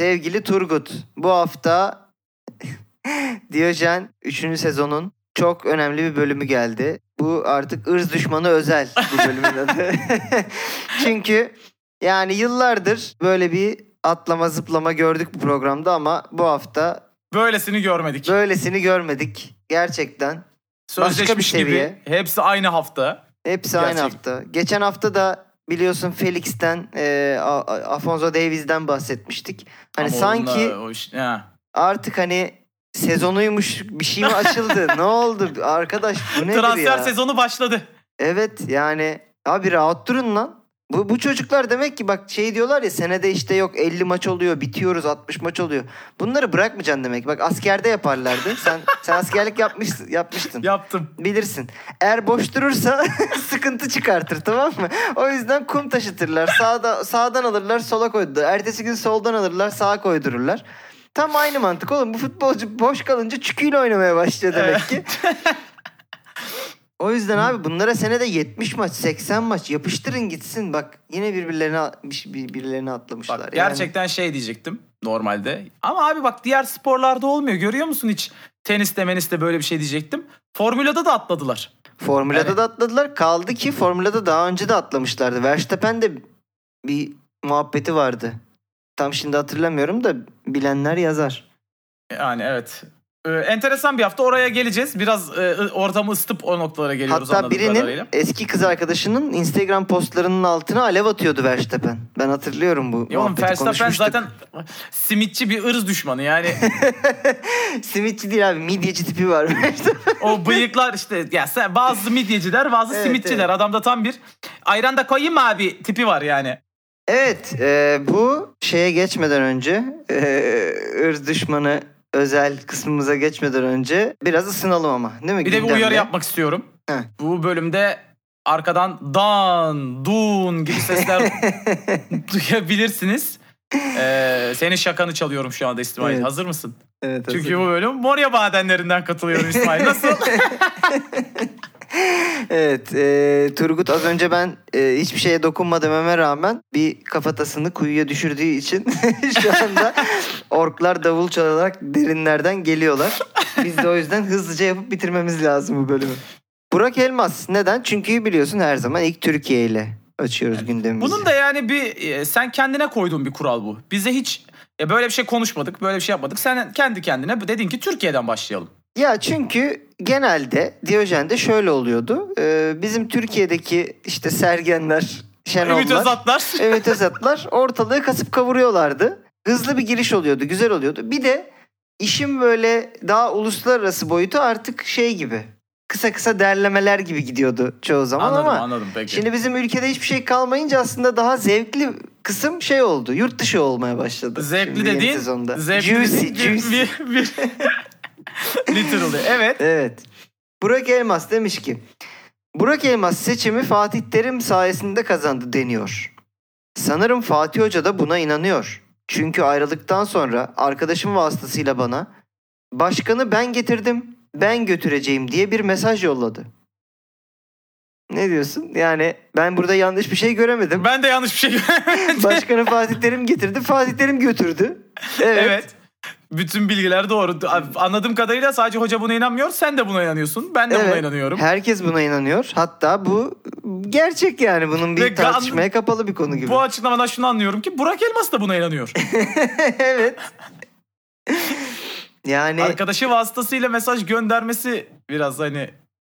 Sevgili Turgut, bu hafta Diyojen 3. sezonun çok önemli bir bölümü geldi. Bu artık ırz düşmanı özel bu bölümün adı. Çünkü yani yıllardır böyle bir atlama zıplama gördük bu programda ama bu hafta Böylesini görmedik. böylesini görmedik. Gerçekten. Sözleşmiş başka bir seviye. gibi. Hepsi aynı hafta. Hepsi aynı Gerçek. hafta. Geçen hafta da biliyorsun Felix'ten, e, Afonso Davies'den bahsetmiştik. Hani Ama sanki onunla o iş- artık hani sezonuymuş bir şey mi açıldı? ne oldu? Arkadaş bu nedir Transfer ya? sezonu başladı. Evet yani abi rahat durun lan. Bu, bu çocuklar demek ki bak şey diyorlar ya senede işte yok 50 maç oluyor bitiyoruz 60 maç oluyor. Bunları bırakmayacaksın demek. Bak askerde yaparlardı. Sen sen askerlik yapmışsın, yapmıştın. Yaptım. Bilirsin. Eğer boş durursa sıkıntı çıkartır tamam mı? O yüzden kum taşıtırlar. Sağda, sağdan alırlar sola koydururlar. Ertesi gün soldan alırlar sağa koydururlar. Tam aynı mantık oğlum. Bu futbolcu boş kalınca çüküyle oynamaya başlıyor demek ki. O yüzden abi bunlara senede 70 maç, 80 maç yapıştırın gitsin. Bak yine birbirlerine bir- birbirlerine atlamışlar. Bak Yani gerçekten şey diyecektim normalde. Ama abi bak diğer sporlarda olmuyor. Görüyor musun hiç? Teniste meniste böyle bir şey diyecektim. Formülada da atladılar. Formula'da Yani- da atladılar. Kaldı ki Formula'da daha önce de atlamışlardı. Verstappen de bir muhabbeti vardı. Tam şimdi hatırlamıyorum da bilenler yazar. Yani evet. Ee, enteresan bir hafta oraya geleceğiz. Biraz e, ortamı ısıtıp o noktalara geliyoruz Hatta birinin kadarıyla. eski kız arkadaşının Instagram postlarının altına alev atıyordu Verstappen. Ben hatırlıyorum bu oğlum muhabbeti Verstappen zaten simitçi bir ırz düşmanı yani. Simitçi değil abi midyeci tipi var. o bıyıklar işte ya sen, bazı midyeciler bazı Evet, simitçiler. evet. Adamda tam bir ayran da koyayım mı abi tipi var yani. evet e, bu şeye geçmeden önce e, ırz düşmanı özel kısmımıza geçmeden önce biraz ısınalım ama değil mi? Bir de bir Gündemle. uyarı yapmak istiyorum. Heh. Bu bölümde arkadan dan, dun gibi sesler duyabilirsiniz. Ee, senin şakanı çalıyorum şu anda İsmail. Evet. Hazır mısın? Evet, Çünkü hazırım. bu bölüm Moria Badenlerinden katılıyorum İsmail. Nasıl? Evet, e, Turgut az önce ben e, hiçbir şeye dokunma dememe rağmen bir kafatasını kuyuya düşürdüğü için şu anda orklar davul çalarak derinlerden geliyorlar. Biz de o yüzden hızlıca yapıp bitirmemiz lazım bu bölümü. Burak Elmas neden? Çünkü biliyorsun her zaman ilk Türkiye ile açıyoruz gündemimizi. Bunun da yani bir e, sen kendine koyduğun bir kural bu. Bize hiç e, böyle bir şey konuşmadık, böyle bir şey yapmadık. Sen kendi kendine dedin ki Türkiye'den başlayalım. Ya çünkü genelde Diyojen'de şöyle oluyordu. E, bizim Türkiye'deki işte Sergenler, Ümit Şenollar... Özatlar. Evet Özatlar ortalığı kasıp kavuruyorlardı. Hızlı bir giriş oluyordu, güzel oluyordu. Bir de işin böyle daha uluslararası boyutu artık şey gibi. Kısa kısa derlemeler gibi gidiyordu çoğu zaman anladım ama anladım peki. şimdi bizim ülkede hiçbir şey kalmayınca aslında daha zevkli kısım şey oldu. Yurt dışı olmaya başladı. Zevkli dediğin, sezonda. zevkli juicy, dediğin juicy. bir, bir, literally. Evet. Evet. Burak Elmas demiş ki Burak Elmas seçimi Fatih Terim sayesinde kazandı deniyor. Sanırım Fatih Hoca da buna inanıyor. Çünkü ayrılıktan sonra arkadaşım vasıtasıyla bana başkanı ben getirdim, ben götüreceğim diye bir mesaj yolladı. Ne diyorsun? Yani ben burada yanlış bir şey göremedim. Ben de yanlış bir şey göremedim. Başkanı Fatih Terim getirdi, Fatih Terim götürdü. Evet. evet. Bütün bilgiler doğru. Anladığım kadarıyla sadece hoca buna inanmıyor. Sen de buna inanıyorsun. Ben de buna Evet. inanıyorum. Herkes buna inanıyor. Hatta bu gerçek yani. Bunun bir Ve tartışmaya kapalı bir konu gibi. Bu açıklamadan şunu anlıyorum ki Burak Elmas da buna inanıyor. evet. Yani Arkadaşı vasıtasıyla mesaj göndermesi biraz hani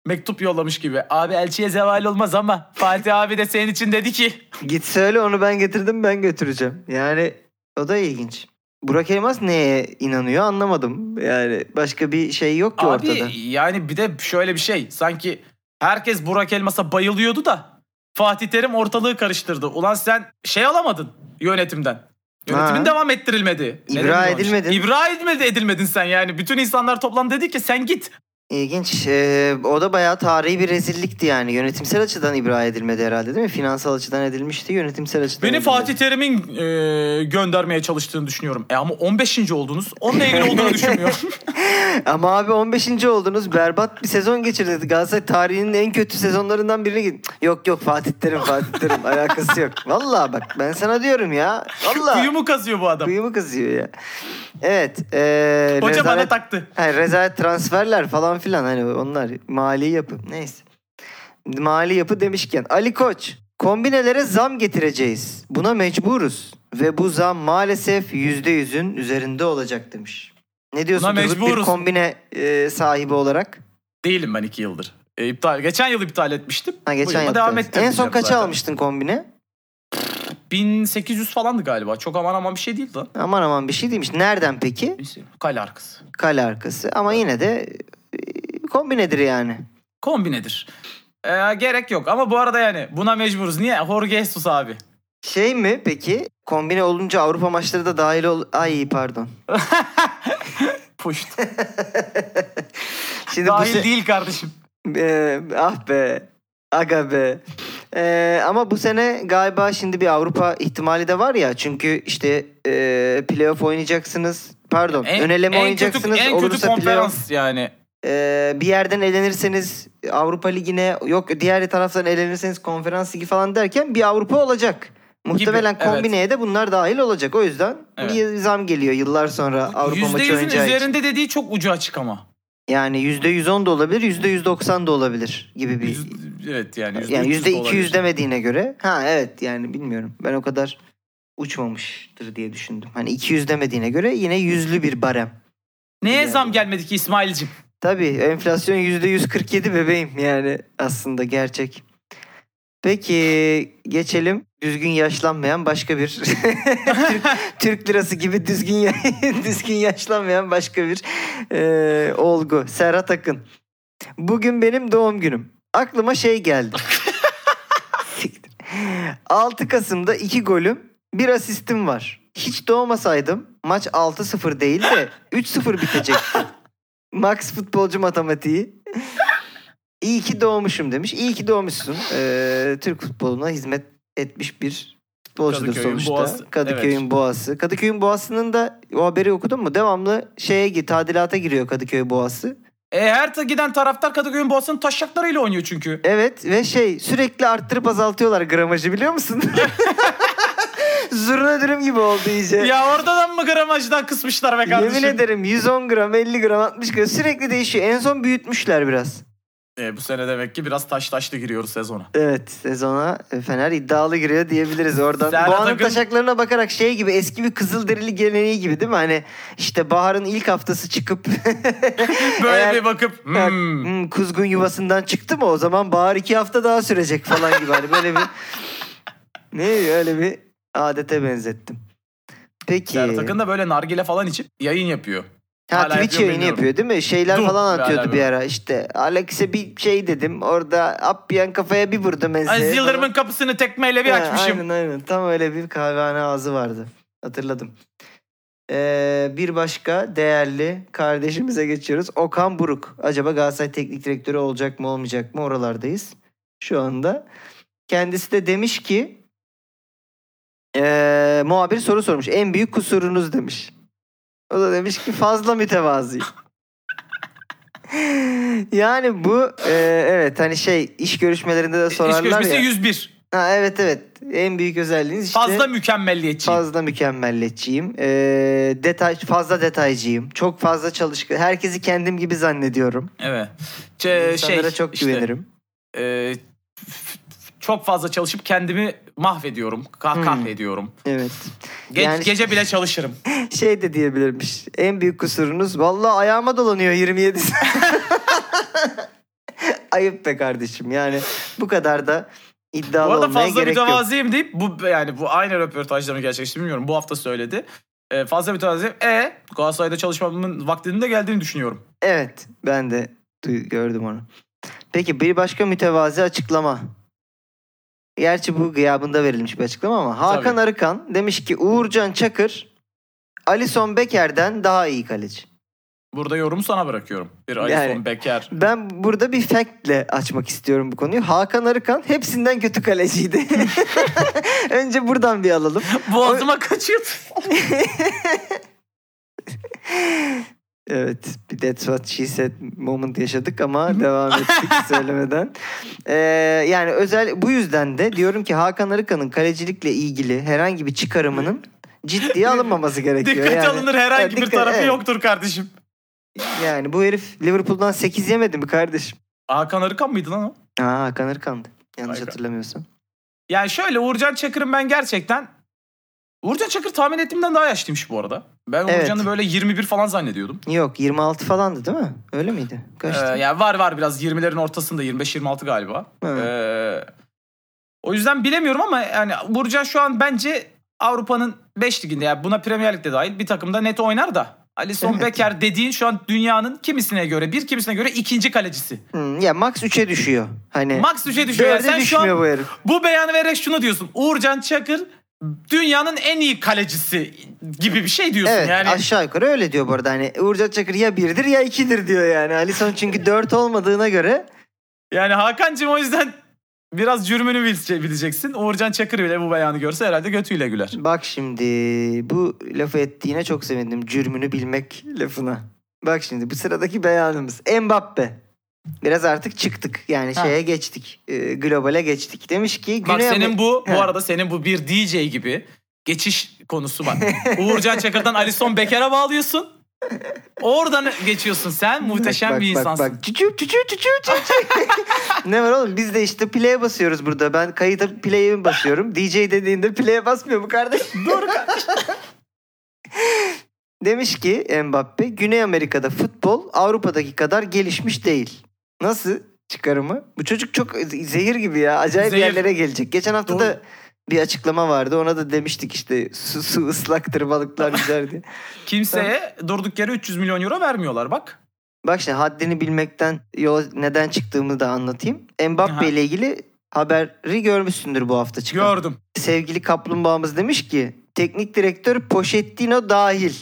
mektup yollamış gibi. Abi elçiye zeval olmaz ama Fatih abi de senin için dedi ki. git söyle onu ben getirdim ben götüreceğim. Yani o da ilginç. Burak Elmas neye inanıyor anlamadım. Yani başka bir şey yok ki Abi ortada. yani bir de şöyle bir şey. Sanki herkes Burak Elmas'a bayılıyordu da Fatih Terim ortalığı karıştırdı. Ulan sen şey alamadın yönetimden. Yönetimin Ha. devam ettirilmedi. İbra edilmedin. İbra edilmedi edilmedin sen yani. Bütün insanlar toplandı dedi ki sen git. İlginç. Ee, o da bayağı tarihi bir rezillikti yani. Yönetimsel açıdan ibra edilmedi herhalde değil mi? Finansal açıdan edilmişti. Yönetimsel açıdan Beni edilmedi. Fatih Terim'in e, göndermeye çalıştığını düşünüyorum. E ama 15. oldunuz. Onunla ilgili olduğunu düşünmüyorum. Ama abi 15. oldunuz. Berbat bir sezon geçirdiniz. Galatasaray tarihinin en kötü sezonlarından birini. Yok yok Fatih Terim Fatih Terim. Alakası yok. Vallahi bak ben sana diyorum ya. Vallahi. Kuyumu kazıyor bu adam. Kuyumu kızıyor ya. Evet. ee, Hoca bana rezalet- taktı. Hayır, rezalet transferler falan filan hani onlar mali yapı. Neyse. Mali yapı demişken Ali Koç kombinelere zam getireceğiz. Buna mecburuz. Ve bu zam maalesef %100'ün üzerinde olacak demiş. Ne diyorsun Buna Turgut bir kombine e, sahibi olarak? Değilim ben iki yıldır. E, iptal. Geçen yıl iptal etmiştim. Ha geçen yıl. devam En ettireceğim son kaça zaten. almıştın kombine? 1800 falandı galiba. Çok aman aman bir şey değildi. Aman aman bir şey değilmiş. Nereden peki? Kale arkası. Kale arkası. Ama yine de kombinedir yani. Kombinedir. E, gerek yok ama bu arada yani buna mecburuz. Niye? Jorge Jesus abi. Şey mi peki? Kombine olunca Avrupa maçları da dahil ol... Ay pardon. Puşt. Şimdi bu Dahil se- değil kardeşim. Ee, ah be. Aga be. Ee, ama bu sene galiba şimdi bir Avrupa ihtimali de var ya. Çünkü işte e, playoff oynayacaksınız. Pardon. ön eleme oynayacaksınız. Kötü, en kötü konferans playoff. yani. Ee, bir yerden elenirseniz Avrupa Ligi'ne yok diğer taraftan elenirseniz konferans ligi falan derken bir Avrupa olacak. Muhtemelen evet. kombineye de bunlar dahil olacak. O yüzden Evet. bir zam geliyor yıllar sonra Avrupa maçı %100'ün oynayacağı için. üzerinde dediği çok ucu açık ama. Yani %110 da olabilir, %190 da olabilir gibi bir... Yüz- evet yani %300 yani de %200 olabilir. demediğine göre. Ha evet yani bilmiyorum. Ben o kadar uçmamıştır diye düşündüm. Hani 200 demediğine göre yine yüzlü bir barem. Neye Yani. zam gelmedi ki İsmail'cim? Tabii enflasyon %147 bebeğim yani aslında gerçek. Peki geçelim düzgün yaşlanmayan başka bir Türk, Türk lirası gibi düzgün düzgün yaşlanmayan başka bir e, olgu. Serhat Akın. Bugün benim doğum günüm. Aklıma şey geldi. Siktir. 6 Kasım'da 2 golüm, bir asistim var. Hiç doğmasaydım maç 6-0 değil de 3-0 bitecekti. Max futbolcu matematiği. İyi ki doğmuşum demiş. İyi ki doğmuşsun. Ee, Türk futboluna hizmet etmiş bir futbolcudur Kadıköy'ün sonuçta. boğası. Kadıköy'ün Evet. boğası. Kadıköy'ün boğasının da o haberi okudun mu? Devamlı şeye gi- tadilata giriyor Kadıköy boğası. E, her giden taraftar Kadıköy'ün boğasının taşaklarıyla oynuyor çünkü. Evet ve şey sürekli arttırıp azaltıyorlar gramajı biliyor musun? Zurna dürüm gibi oldu iyice. ya oradan mı gramajdan kısmışlar be kardeşim? Yemin ederim 110 gram, 50 gram, 60 gram sürekli değişiyor. En son büyütmüşler biraz. E, bu sene demek ki biraz taş taşlı giriyoruz sezona. Evet sezona Fener iddialı giriyor diyebiliriz oradan. Serhat Boğanın Akın- taşaklarına bakarak şey gibi eski bir Kızılderili geleneği gibi değil mi? Hani işte baharın ilk haftası çıkıp Böyle Eğer- bir bakıp Ya, hmm, hmm, kuzgun yuvasından çıktı mı o zaman bahar iki hafta daha sürecek falan gibi. Hani böyle bir ne öyle bir adete benzettim. Peki. Serhat Akın da böyle nargile falan içip yayın yapıyor. Ha Hala Twitch yapıyor yayını bilmiyorum. yapıyor değil mi? Şeyler Dur, falan atıyordu bir ara. İşte Alex'e bir şey dedim. Orada Appian kafaya bir vurdum ense. Aziz Yıldırım'ın kapısını tekmeyle bir Ha, açmışım. Aynen aynen. Tam öyle bir kahvehane ağzı vardı. Hatırladım. Ee, bir başka değerli kardeşimize geçiyoruz. Okan Buruk. Acaba Galatasaray Teknik Direktörü olacak mı olmayacak mı? Oralardayız şu anda. Kendisi de demiş ki ee, muhabir soru sormuş. En büyük kusurunuz demiş. O da demiş ki fazla mütevazi. yani bu ee, evet hani şey iş görüşmelerinde de İş sorarlar görüşmesi ya. 101. Ha, evet evet. En büyük özelliğiniz işte Fazla mükemmelliyetçi. fazla mükemmeliyetçiyim. Ee, detay fazla detaycıyım. Çok fazla çalışkan. Herkesi kendim gibi zannediyorum. Evet. Ç- İnsanlara şey, çok işte, güvenirim. e, f- çok fazla çalışıp kendimi mahvediyorum. Kah Hmm. Evet. Ge- Yani- Gece bile çalışırım. Şey de diyebilirmiş. En büyük kusurunuz vallahi ayağıma dolanıyor 27 saat. Ayıp be kardeşim. Yani bu kadar da iddialı bu arada olmaya fazla gerek yok. mütevazıyım deyip bu yani bu aynı röportajda mı gerçekleşti bilmiyorum. Bu hafta söyledi. E, fazla mütevazıyım. E Galatasaray'da çalışmamın vaktinin de geldiğini düşünüyorum. Evet. Ben de gördüm onu. Peki bir başka mütevazi açıklama. Gerçi bu gıyabında verilmiş bir açıklama ama Hakan Tabii. Arıkan demiş ki Uğurcan Çakır Alison Beker'den daha iyi kaleci. Burada yorumu sana bırakıyorum. Bir Alisson Yani- Becker. Ben burada bir factle açmak istiyorum bu konuyu. Hakan Arıkan hepsinden kötü kaleciydi. Önce buradan bir alalım. Boğazıma kaçıyordu. Evet bir That's What She Said moment yaşadık ama devam ettik söylemeden. Ee, yani özel bu yüzden de diyorum ki Hakan Arıkan'ın kalecilikle ilgili herhangi bir çıkarımının ciddiye alınmaması gerekiyor. Dikkate yani. alınır herhangi Evet, bir dikkat- tarafı evet. yoktur kardeşim. Yani bu herif Liverpool'dan 8 yemedi mi kardeşim? Hakan Arıkan mıydı lan o? Aa Hakan Arıkan'dı. Yanlış be. hatırlamıyorsam. Yani şöyle Uğurcan Çakır'ın ben gerçekten... Uğurcan Çakır tahmin ettiğimden daha yaşlıymış bu arada. Ben Evet. Uğurcan'ı böyle 21 falan zannediyordum. Yok 26 falandı değil mi? Öyle miydi? Ee, Kaçtı? yani var var biraz 20'lerin ortasında 25-26 galiba. Evet. Ee, o yüzden bilemiyorum ama yani Uğurcan şu an bence Avrupa'nın 5 liginde yani buna Premier Lig'de dahil bir takımda net oynar da. Alisson Evet. Becker dediğin şu an dünyanın kimisine göre bir kimisine göre ikinci kalecisi. Hmm, ya max 3'e düşüyor. Hani Max 3'e düşüyor. Yani sen şu an bu herif. bu beyanı vererek şunu diyorsun. Uğurcan Çakır dünyanın en iyi kalecisi gibi bir şey diyorsun. Evet yani aşağı yukarı öyle diyor bu arada. Hani Uğurcan Çakır ya birdir ya ikidir diyor yani. Alisson çünkü 4 olmadığına göre yani Hakan'cığım o yüzden biraz cürmünü bilece- bileceksin. Uğurcan Çakır bile bu beyanı görse herhalde götüyle güler. bak şimdi bu lafı ettiğine çok sevindim. Cürmünü bilmek lafına. Bak şimdi bu sıradaki beyanımız. Mbappe. Biraz artık çıktık. Yani Ha. şeye geçtik. E, globale geçtik. Demiş ki Bak Güney senin Amer- bu bu Ha. arada senin bu bir DJ gibi geçiş konusu var. Uğurcan Çakır'dan Alisson Becker'a bağlıyorsun. Oradan geçiyorsun sen. Muhteşem bak, bir bak, insansın. Bak çüçü çüçü çüçü çüçü. ne var oğlum biz de işte play'e basıyoruz burada. Ben kayıta play'e mi basıyorum? DJ dediğinde play'e basmıyor mu kardeş? Doğru. Demiş ki Mbappe Güney Amerika'da futbol Avrupa'daki kadar gelişmiş değil. Nasıl çıkarımı? Bu çocuk çok zehir gibi ya. Acayip Zehir. yerlere gelecek. Geçen hafta Doğru. da bir açıklama vardı. Ona da demiştik işte su, su ıslaktır balıklar yüzer diye. Kimseye durduk yere 300 milyon euro vermiyorlar bak. Bak şimdi haddini bilmekten yola neden çıktığımı da anlatayım. Mbappe Aha. ile ilgili haberi görmüşsündür bu hafta çıkan. Gördüm. Sevgili kaplumbağamız demiş ki teknik direktör Pochettino dahil.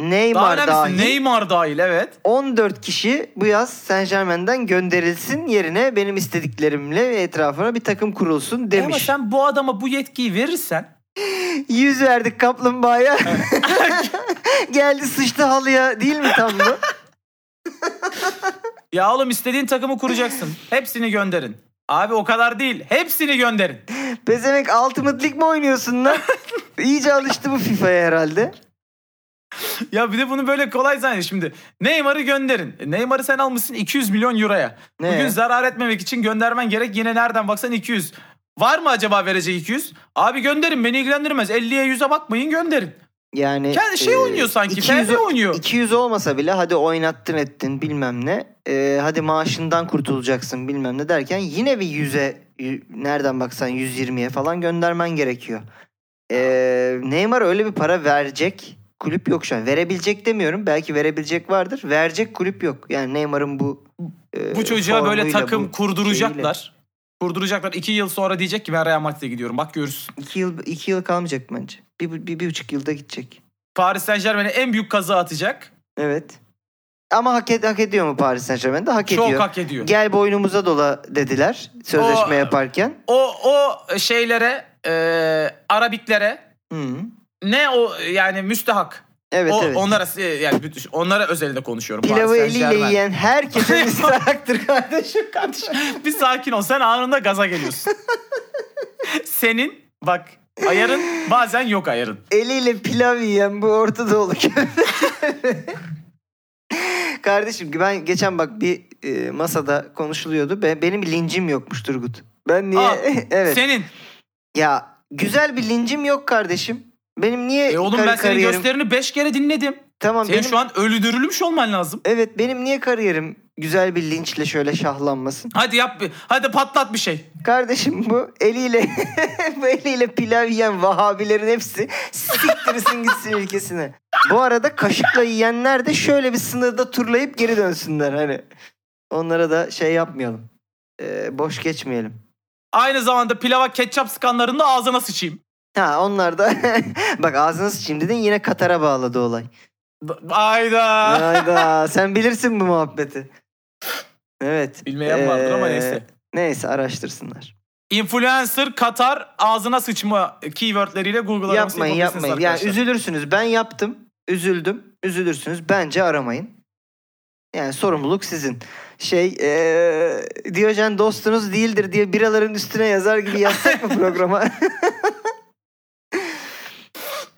Daha Neymar önemlisi dahil. Neymar dahil evet. 14 kişi bu yaz Saint Germain'den gönderilsin yerine benim istediklerimle etrafına bir takım kurulsun Ama demiş. sen bu adama bu yetkiyi verirsen Yüz verdik kaplumbağaya. Geldi sıçtı halıya değil mi tam bu? ya oğlum istediğin takımı kuracaksın. Hepsini gönderin. Abi o kadar değil. Hepsini gönderin. Pezevenk Ultimate League mi oynuyorsun lan? İyice alıştı bu FIFA'ya herhalde. Ya bir de bunu böyle kolay zannediyor şimdi. Neymar'ı gönderin. E, Neymar'ı sen almışsın 200 milyon euroya. Ne? Bugün zarar etmemek için göndermen gerek. Yine nereden baksan 200. Var mı acaba verecek 200? Abi gönderin beni ilgilendirmez. 50'ye 100'e bakmayın gönderin. Yani Kendi şey oynuyor sanki, kendi oynuyor. 200 olmasa bile hadi oynattın ettin bilmem ne. Ee, hadi maaşından kurtulacaksın bilmem ne derken yine bir 100'e y- nereden baksan 120'ye falan göndermen gerekiyor. Ee, Neymar öyle bir para verecek kulüp yok şu an. Verebilecek demiyorum. Belki verebilecek vardır. Verecek kulüp yok. Yani Neymar'ın bu e, Bu çocuğa böyle takım bu kurduracaklar. Kurduracaklar. 2 yıl sonra diyecek ki ben Real Madrid'e gidiyorum. Bak görürsün. İki yıl, iki yıl kalmayacak bence. Bir, bir, bir, buçuk yılda gidecek. Paris Saint Germain'e en büyük kazı atacak. Evet. Ama hak, ed- hak ediyor mu Paris Saint Germain'de? Hak Çok ediyor. hak ediyor. Gel boynumuza dola dediler sözleşme O- yaparken. O o şeylere, e, Arabiklere Hı. Ne o yani müstehak. Evet o, evet. Onlara e, yani bütün- onlara özelinde konuşuyorum. Pilavı eliyle yiyen herkese müstahaktır kardeşim. Kardeşim bir sakin ol. Sen anında gaza geliyorsun. Senin bak ayarın bazen yok ayarın. Eliyle pilav yiyen bu Orta Doğulu. Kardeşim ben geçen bak bir e, masada konuşuluyordu. Ben, benim lincim yokmuş Turgut. Ben niye? Al, evet. Senin. Ya güzel bir lincim yok kardeşim. Benim niye E oğlum kar- ben senin kariyerim... gösterini 5 kere dinledim. Tamam Senin benim... şu an öldürülmüş olman lazım. Evet benim niye kariyerim güzel bir linçle şöyle şahlanmasın? Hadi yap bir. Hadi patlat bir şey. Kardeşim bu eliyle bu eliyle pilav yiyen Vahabilerin hepsi siktirsin gitsin ülkesine. Bu arada kaşıkla yiyenler de şöyle bir sınırda turlayıp geri dönsünler hani. Onlara da şey yapmayalım. Ee, boş geçmeyelim. Aynı zamanda pilava ketçap sıkanların da ağzına sıçayım. Ha onlar da bak ağzına sıçayım dedin yine Katar'a bağladı olay. Ayda. Hayda sen bilirsin bu muhabbeti. Evet. Bilmeyen vardır ama Ee, neyse. Neyse araştırsınlar. Influencer Katar ağzına sıçma keywordleriyle Google araması Yapmayın yapmayın. Yani arkadaşlar. üzülürsünüz. Ben yaptım. Üzüldüm. Üzülürsünüz. Bence aramayın. Yani sorumluluk sizin. Şey ee, Diyojen dostunuz değildir diye biraların üstüne yazar gibi yazsak mı programa?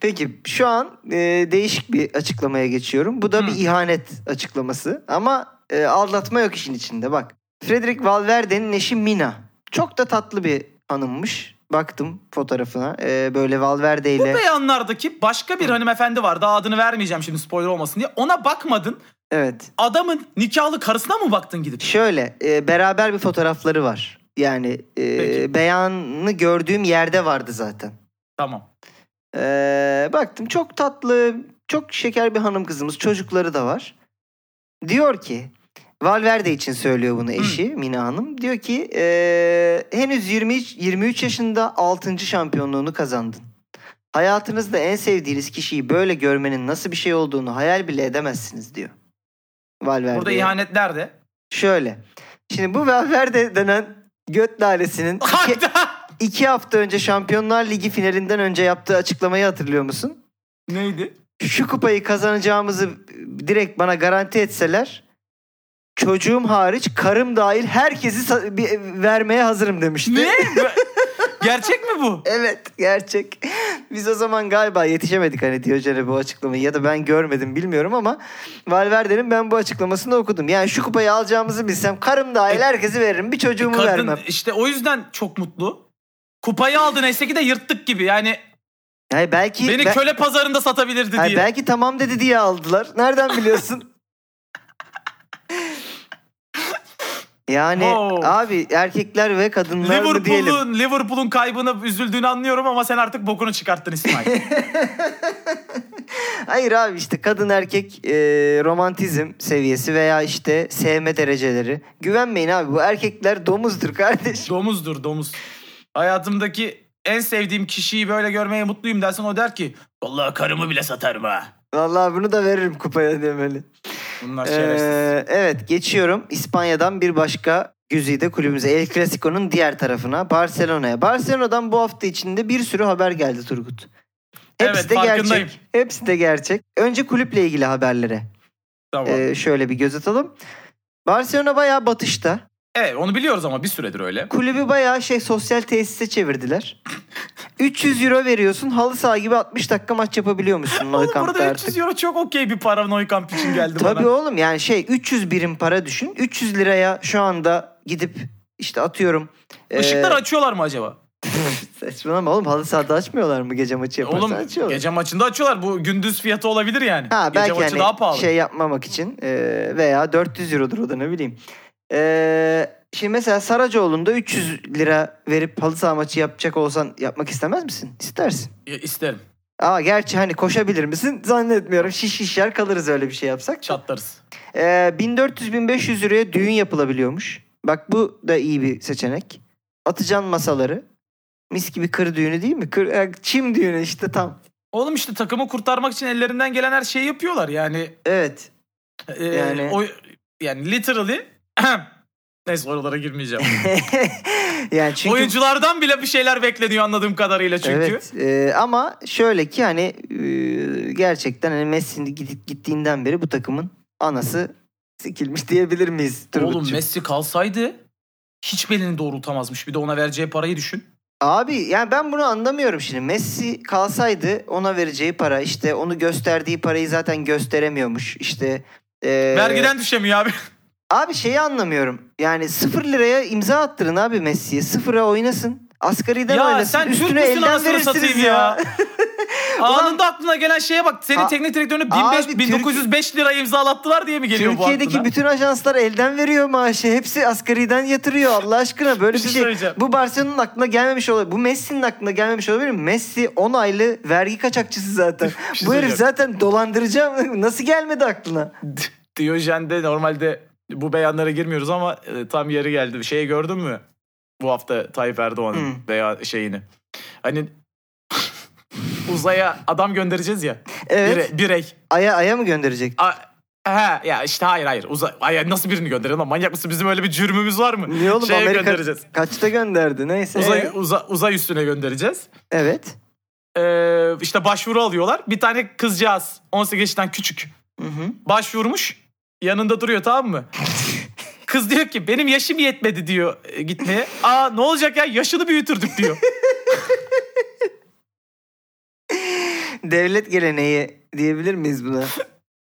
Peki şu an ee, değişik bir açıklamaya geçiyorum. Bu da Hı. bir ihanet açıklaması. Ama ee, aldatma yok işin içinde bak. Frederick Valverde'nin eşi Mina. Çok da tatlı bir hanımmış. Baktım fotoğrafına. Ee, böyle Valverde Bu ile. beyanlardaki başka bir hanımefendi var. Daha adını vermeyeceğim şimdi spoiler olmasın diye. Ona bakmadın. Evet. Adamın nikahlı karısına mı baktın gidip? Şöyle e, beraber bir fotoğrafları var. Yani e, Peki. beyanını gördüğüm yerde vardı zaten. Tamam. E, baktım çok tatlı, çok şeker bir hanım kızımız. Çocukları da var. Diyor ki Valverde için söylüyor bunu eşi Mina Hanım. Diyor ki e, henüz 23, 23 yaşında 6. şampiyonluğunu kazandın. Hayatınızda en sevdiğiniz kişiyi böyle görmenin nasıl bir şey olduğunu hayal bile edemezsiniz diyor. Valverde. Burada ihanet nerede? Şöyle. Şimdi bu Valverde denen göt lalesinin iki! İki hafta önce Şampiyonlar Ligi finalinden önce yaptığı açıklamayı hatırlıyor musun? Neydi? Şu kupayı kazanacağımızı direkt bana garanti etseler çocuğum hariç karım dahil herkesi vermeye hazırım demişti. Ne? Gerçek mi bu? Evet gerçek. Biz o zaman galiba yetişemedik hani Diyojen'e bu açıklamayı ya da ben görmedim bilmiyorum ama Valverde'nin ben bu açıklamasını okudum. Yani şu kupayı alacağımızı bilsem karım dahil herkesi veririm bir çocuğumu Kadın vermem. işte o yüzden çok mutlu. Kupayı aldı neyse ki de yırttık gibi. Yani Hayır, belki beni be- köle pazarında satabilirdi Hayır, diye. belki tamam dedi diye aldılar. Nereden biliyorsun? yani Wow. abi erkekler ve kadınlar mı diyelim? Liverpool'un Liverpool'un kaybını üzüldüğünü anlıyorum ama sen artık bokunu çıkarttın İsmail. Hayır abi işte kadın erkek e, romantizm seviyesi veya işte sevme dereceleri. Güvenmeyin abi bu erkekler domuzdur kardeş. domuzdur domuz. Hayatımdaki en sevdiğim kişiyi böyle görmeye mutluyum dersen o der ki Vallahi karımı bile satarım ha. Vallahi bunu da veririm kupaya demeli. Bunlar şerefsiz. Ee, evet geçiyorum İspanya'dan bir başka güzide kulübümüze El Clasico'nun diğer tarafına Barcelona'ya. Barcelona'dan bu hafta içinde bir sürü haber geldi Turgut. Hepsi Evet, de gerçek. Hepsi de gerçek. Önce kulüple ilgili haberlere. tamam. Ee, şöyle bir göz atalım. Barcelona bayağı batışta. Evet onu biliyoruz ama bir süredir öyle. Kulübü bayağı şey sosyal tesise çevirdiler. 300 euro veriyorsun halı saha gibi 60 dakika maç yapabiliyormuşsun Oğlum Neukamp'ta burada artık. 300 euro çok okey bir para Neukamp için geldi Tabii bana. oğlum yani şey 300 birim para düşün. 300 liraya şu anda gidip işte atıyorum. Işıkları ee, açıyorlar mı acaba? Saçmalama oğlum halı sahada açmıyorlar mı gece maçı yaparsan Oğlum açıyorlar. gece maçında açıyorlar. Bu gündüz fiyatı olabilir yani. Ha gece belki maçı hani daha pahalı. şey yapmamak için ee, veya 400 eurodur o da ne bileyim. Ee, şimdi mesela Saracoğlu'nda 300 lira verip halı saha maçı yapacak olsan yapmak istemez misin? İstersin. Ya, İsterim. Aa gerçi hani koşabilir misin? Zannetmiyorum. Şiş şişer kalırız öyle bir şey yapsak. Çatlarız. Ee, 1400-1500 liraya düğün yapılabiliyormuş. Bak bu da iyi bir seçenek. Atacan masaları. Mis gibi kır düğünü değil mi? Kır, e, çim düğünü işte tam. Oğlum işte takımı kurtarmak için ellerinden gelen her şeyi yapıyorlar. Yani Evet. e, Yani- o yani literally Neyse oralara girmeyeceğim. yani çünkü Oyunculardan bile bir şeyler bekleniyor anladığım kadarıyla çünkü. Evet e, ama şöyle ki hani e, gerçekten hani Messi'nin gidip gittiğinden beri bu takımın anası sikilmiş diyebilir miyiz Oğlum? Messi kalsaydı hiç belini doğrultamazmış. Bir de ona vereceği parayı düşün. Abi yani ben bunu anlamıyorum şimdi. Messi kalsaydı ona vereceği para işte onu gösterdiği parayı zaten gösteremiyormuş. İşte e, Vergiden düşemiyor abi. Abi şeyi anlamıyorum. Yani sıfır liraya imza attırın abi Messi'ye. Sıfıra oynasın. Asgariden Ya oynasın. sen Türk Üstüne müsün elden anasını verirsiniz satayım ya. ya? Anında aklına gelen şeye bak. Senin A- teknik direktörünü Abi 1500 1905 liraya imzalattılar diye mi geliyor bu Türkiye'deki aklına? bütün ajanslar elden veriyor maaşı. Hepsi asgariden yatırıyor Allah aşkına. Böyle Bir bir şey şey. söyleyeceğim. bu Barcelona'nın aklına gelmemiş olabilir. Bu Messi'nin aklına gelmemiş olabilir mi? Messi 10 aylı vergi kaçakçısı zaten. Şey bu herif söyleyeceğim. zaten dolandıracağım. Nasıl gelmedi aklına? Diyojen'de normalde bu beyanlara girmiyoruz ama e, tam yeri geldi. Bir şey gördün mü? Bu hafta Tayyip Erdoğan'ın Hı. veya şeyini. Hani uzaya adam göndereceğiz ya. Evet. Bire- birey. Aya aya mı gönderecek? A- He ya işte hayır hayır. Uza Ay, nasıl birini gönderelim lan? Manyak mısın? Bizim öyle bir cürmümüz var mı? Niye oğlum Şeye Amerika göndereceğiz. kaçta gönderdi? Neyse. Uzay, Ee, uza- uzay üstüne göndereceğiz. Evet. Ee, işte başvuru alıyorlar. Bir tane kızcağız 18 yaşından küçük Hı hı. başvurmuş. Yanında duruyor tamam mı? Kız diyor ki benim yaşım yetmedi diyor e, gitmeye. Aa ne olacak ya yaşını büyütürdük diyor. Devlet geleneği diyebilir miyiz buna?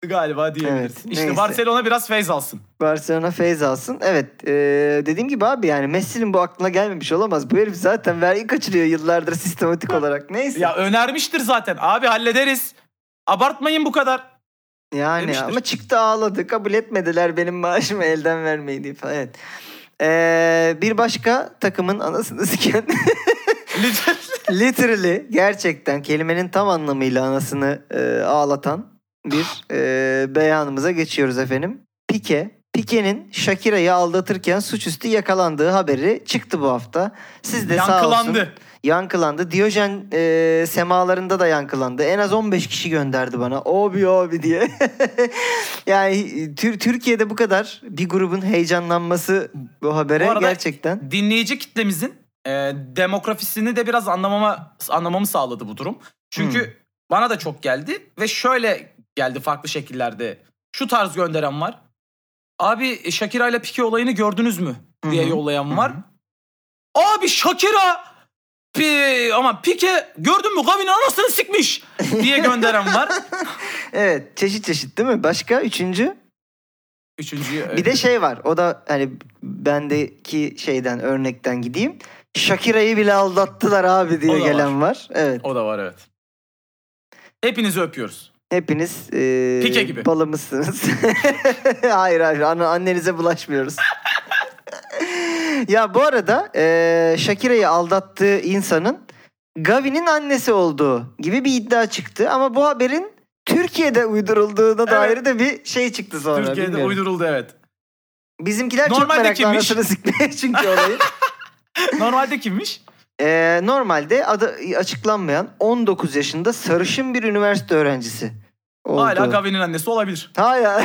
Galiba diyebiliriz. Evet, işte neyse. Barcelona biraz feyz alsın. Barcelona feyz alsın. Evet. e, dediğim gibi abi yani Messi'nin bu aklına gelmemiş olamaz. Bu herif zaten vergi kaçırıyor yıllardır sistematik olarak. Neyse. Ya önermiştir zaten. Abi hallederiz. Abartmayın bu kadar. Yani demiştir. ama çıktı ağladı. Kabul etmediler benim maaşımı elden vermeyi diye falan. Evet. E, bir başka takımın anasını siken literally gerçekten kelimenin tam anlamıyla anasını e, ağlatan bir e, beyanımıza geçiyoruz efendim. Pike, Pike'nin Shakira'yı aldatırken suçüstü yakalandığı haberi çıktı bu hafta. Siz de sağ olsun. Yankılandı. Yankılandı. Diyojen e, semalarında da yankılandı. En az 15 kişi gönderdi bana. Abi abi diye. yani Tür- Türkiye'de bu kadar bir grubun heyecanlanması bu habere Bu arada- gerçekten. Dinleyici kitlemizin e, demografisini de biraz anlamama anlamamı sağladı bu durum. Çünkü Hmm. bana da çok geldi ve şöyle geldi farklı şekillerde. Şu tarz gönderen var. Abi Shakira ile Pique olayını gördünüz mü diye Hı hı. yollayan var. hı. Abi Shakira Pi, ama Pique gördün mü Gavi'nin anasını sikmiş diye gönderen var. Evet çeşit çeşit değil mi? Başka üçüncü? Üçüncüyü Bir de şey var. O da hani bendeki şeyden örnekten gideyim. Shakira'yı bile aldattılar abi diye gelen var. Evet. o da var evet. Hepinizi öpüyoruz. Hepiniz e, Pike gibi. balımızsınız. hayır hayır anne- annenize bulaşmıyoruz. ya bu arada e, Shakira'yı aldattığı insanın Gavi'nin annesi olduğu gibi bir iddia çıktı. Ama bu haberin Türkiye'de uydurulduğuna dair de bir şey çıktı sonra. Türkiye'de bilmiyorum. uyduruldu evet. Bizimkiler çok Normalde meraklı kimmiş? anasını sıkmaya çünkü olayı. Normalde kimmiş? Ee, normalde adı açıklanmayan 19 yaşında sarışın bir üniversite öğrencisi. Oldu. Hala Gavi'nin annesi olabilir. Hala.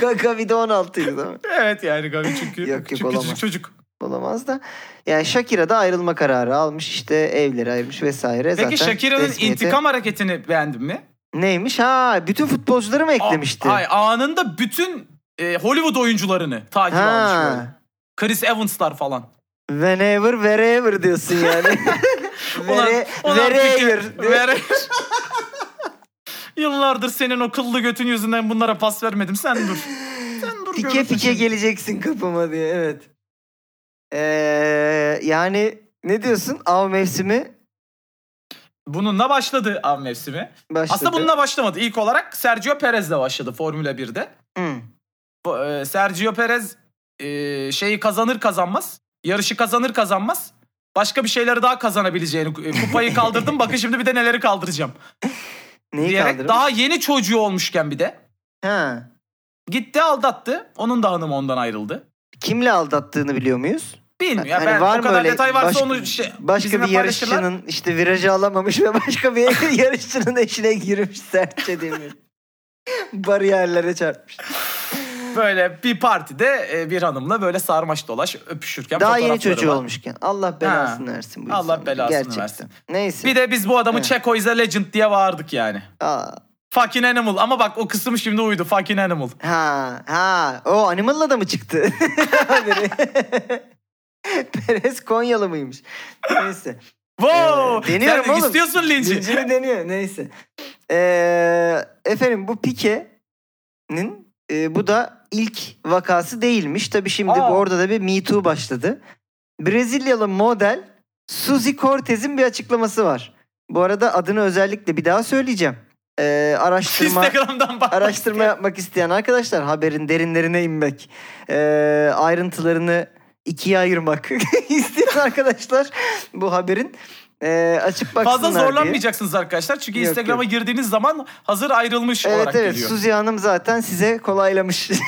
Gavi'de 16 ydı değil mi? Evet yani Gavi çünkü Yok, yok, küçük olamaz. küçücük çocuk. Olamaz da. Yani Shakira da ayrılma kararı almış. işte evleri ayırmış vesaire. Peki Zaten Shakira'nın resmiyete- intikam hareketini beğendin mi? Neymiş? Ha bütün futbolcuları mı eklemişti? Hayır anında bütün e, Hollywood oyuncularını takip almış böyle. ha. Chris Evans'lar falan. Whenever, wherever diyorsun yani. Vere, ulan wherever. Pique- wherever. Yıllardır senin o kıllı götün yüzünden bunlara pas vermedim. Sen dur. Sen dur Pike pike şimdi. geleceksin kapıma diye evet. Ee, yani ne diyorsun? Av mevsimi Bununla başladı av mevsimi. başladı. Aslında bununla başlamadı. İlk olarak Sergio Perez'le başladı Formula 1'de. Hı. Bu, e, Sergio Perez e, şeyi kazanır kazanmaz. Yarışı kazanır kazanmaz. Başka bir şeyleri daha kazanabileceğini. e, Kupayı kaldırdım. Bakın şimdi bir de neleri kaldıracağım. Neyi diyerek kaldırmış? daha yeni çocuğu olmuşken bir de. Ha. Gitti aldattı. Onun da hanımı ondan ayrıldı. Kimle aldattığını biliyor muyuz? Bilmiyorum. Ya Hani ben var o kadar öyle detay varsa başka- onu şey, Başka bir yarışçının işte virajı alamamış ve başka bir yarışçının eşine girmiş sertçe demiyor. Bariyerlere çarpmış. Böyle bir partide e, bir hanımla böyle sarmaş dolaş öpüşürken Daha yeni çocuğu var. olmuşken. Allah belasını versin bu Allah insanın. belasını Gerçekten. versin. Neyse. Bir de biz bu adamı Evet. Checo is a legend diye bağırdık yani. Aa. Fucking animal. Ama bak o kısım şimdi uydu. Fucking animal. Ha, ha. O Animal'la da mı çıktı? Perez Konyalı mıymış? Neyse. Wow! Ee, deniyorum Sen oğlum. istiyorsun linci. Lincini deniyor. Neyse. Ee, efendim bu Pique'nin e, bu da ilk vakası değilmiş. Tabii şimdi Aa. bu orada da bir Me Too başladı. Brezilyalı model Suzy Cortez'in bir açıklaması var. Bu arada adını özellikle bir daha söyleyeceğim. Ee, araştırma araştırma yapmak isteyen arkadaşlar haberin derinlerine inmek, e, ayrıntılarını ikiye ayırmak isteyen arkadaşlar bu haberin e, açıp baksınlar Fazla diye. zorlanmayacaksınız arkadaşlar. Çünkü Yok, Instagram'a girdiğiniz zaman hazır ayrılmış Evet olarak evet geliyor. Suzi Hanım zaten size kolaylamış.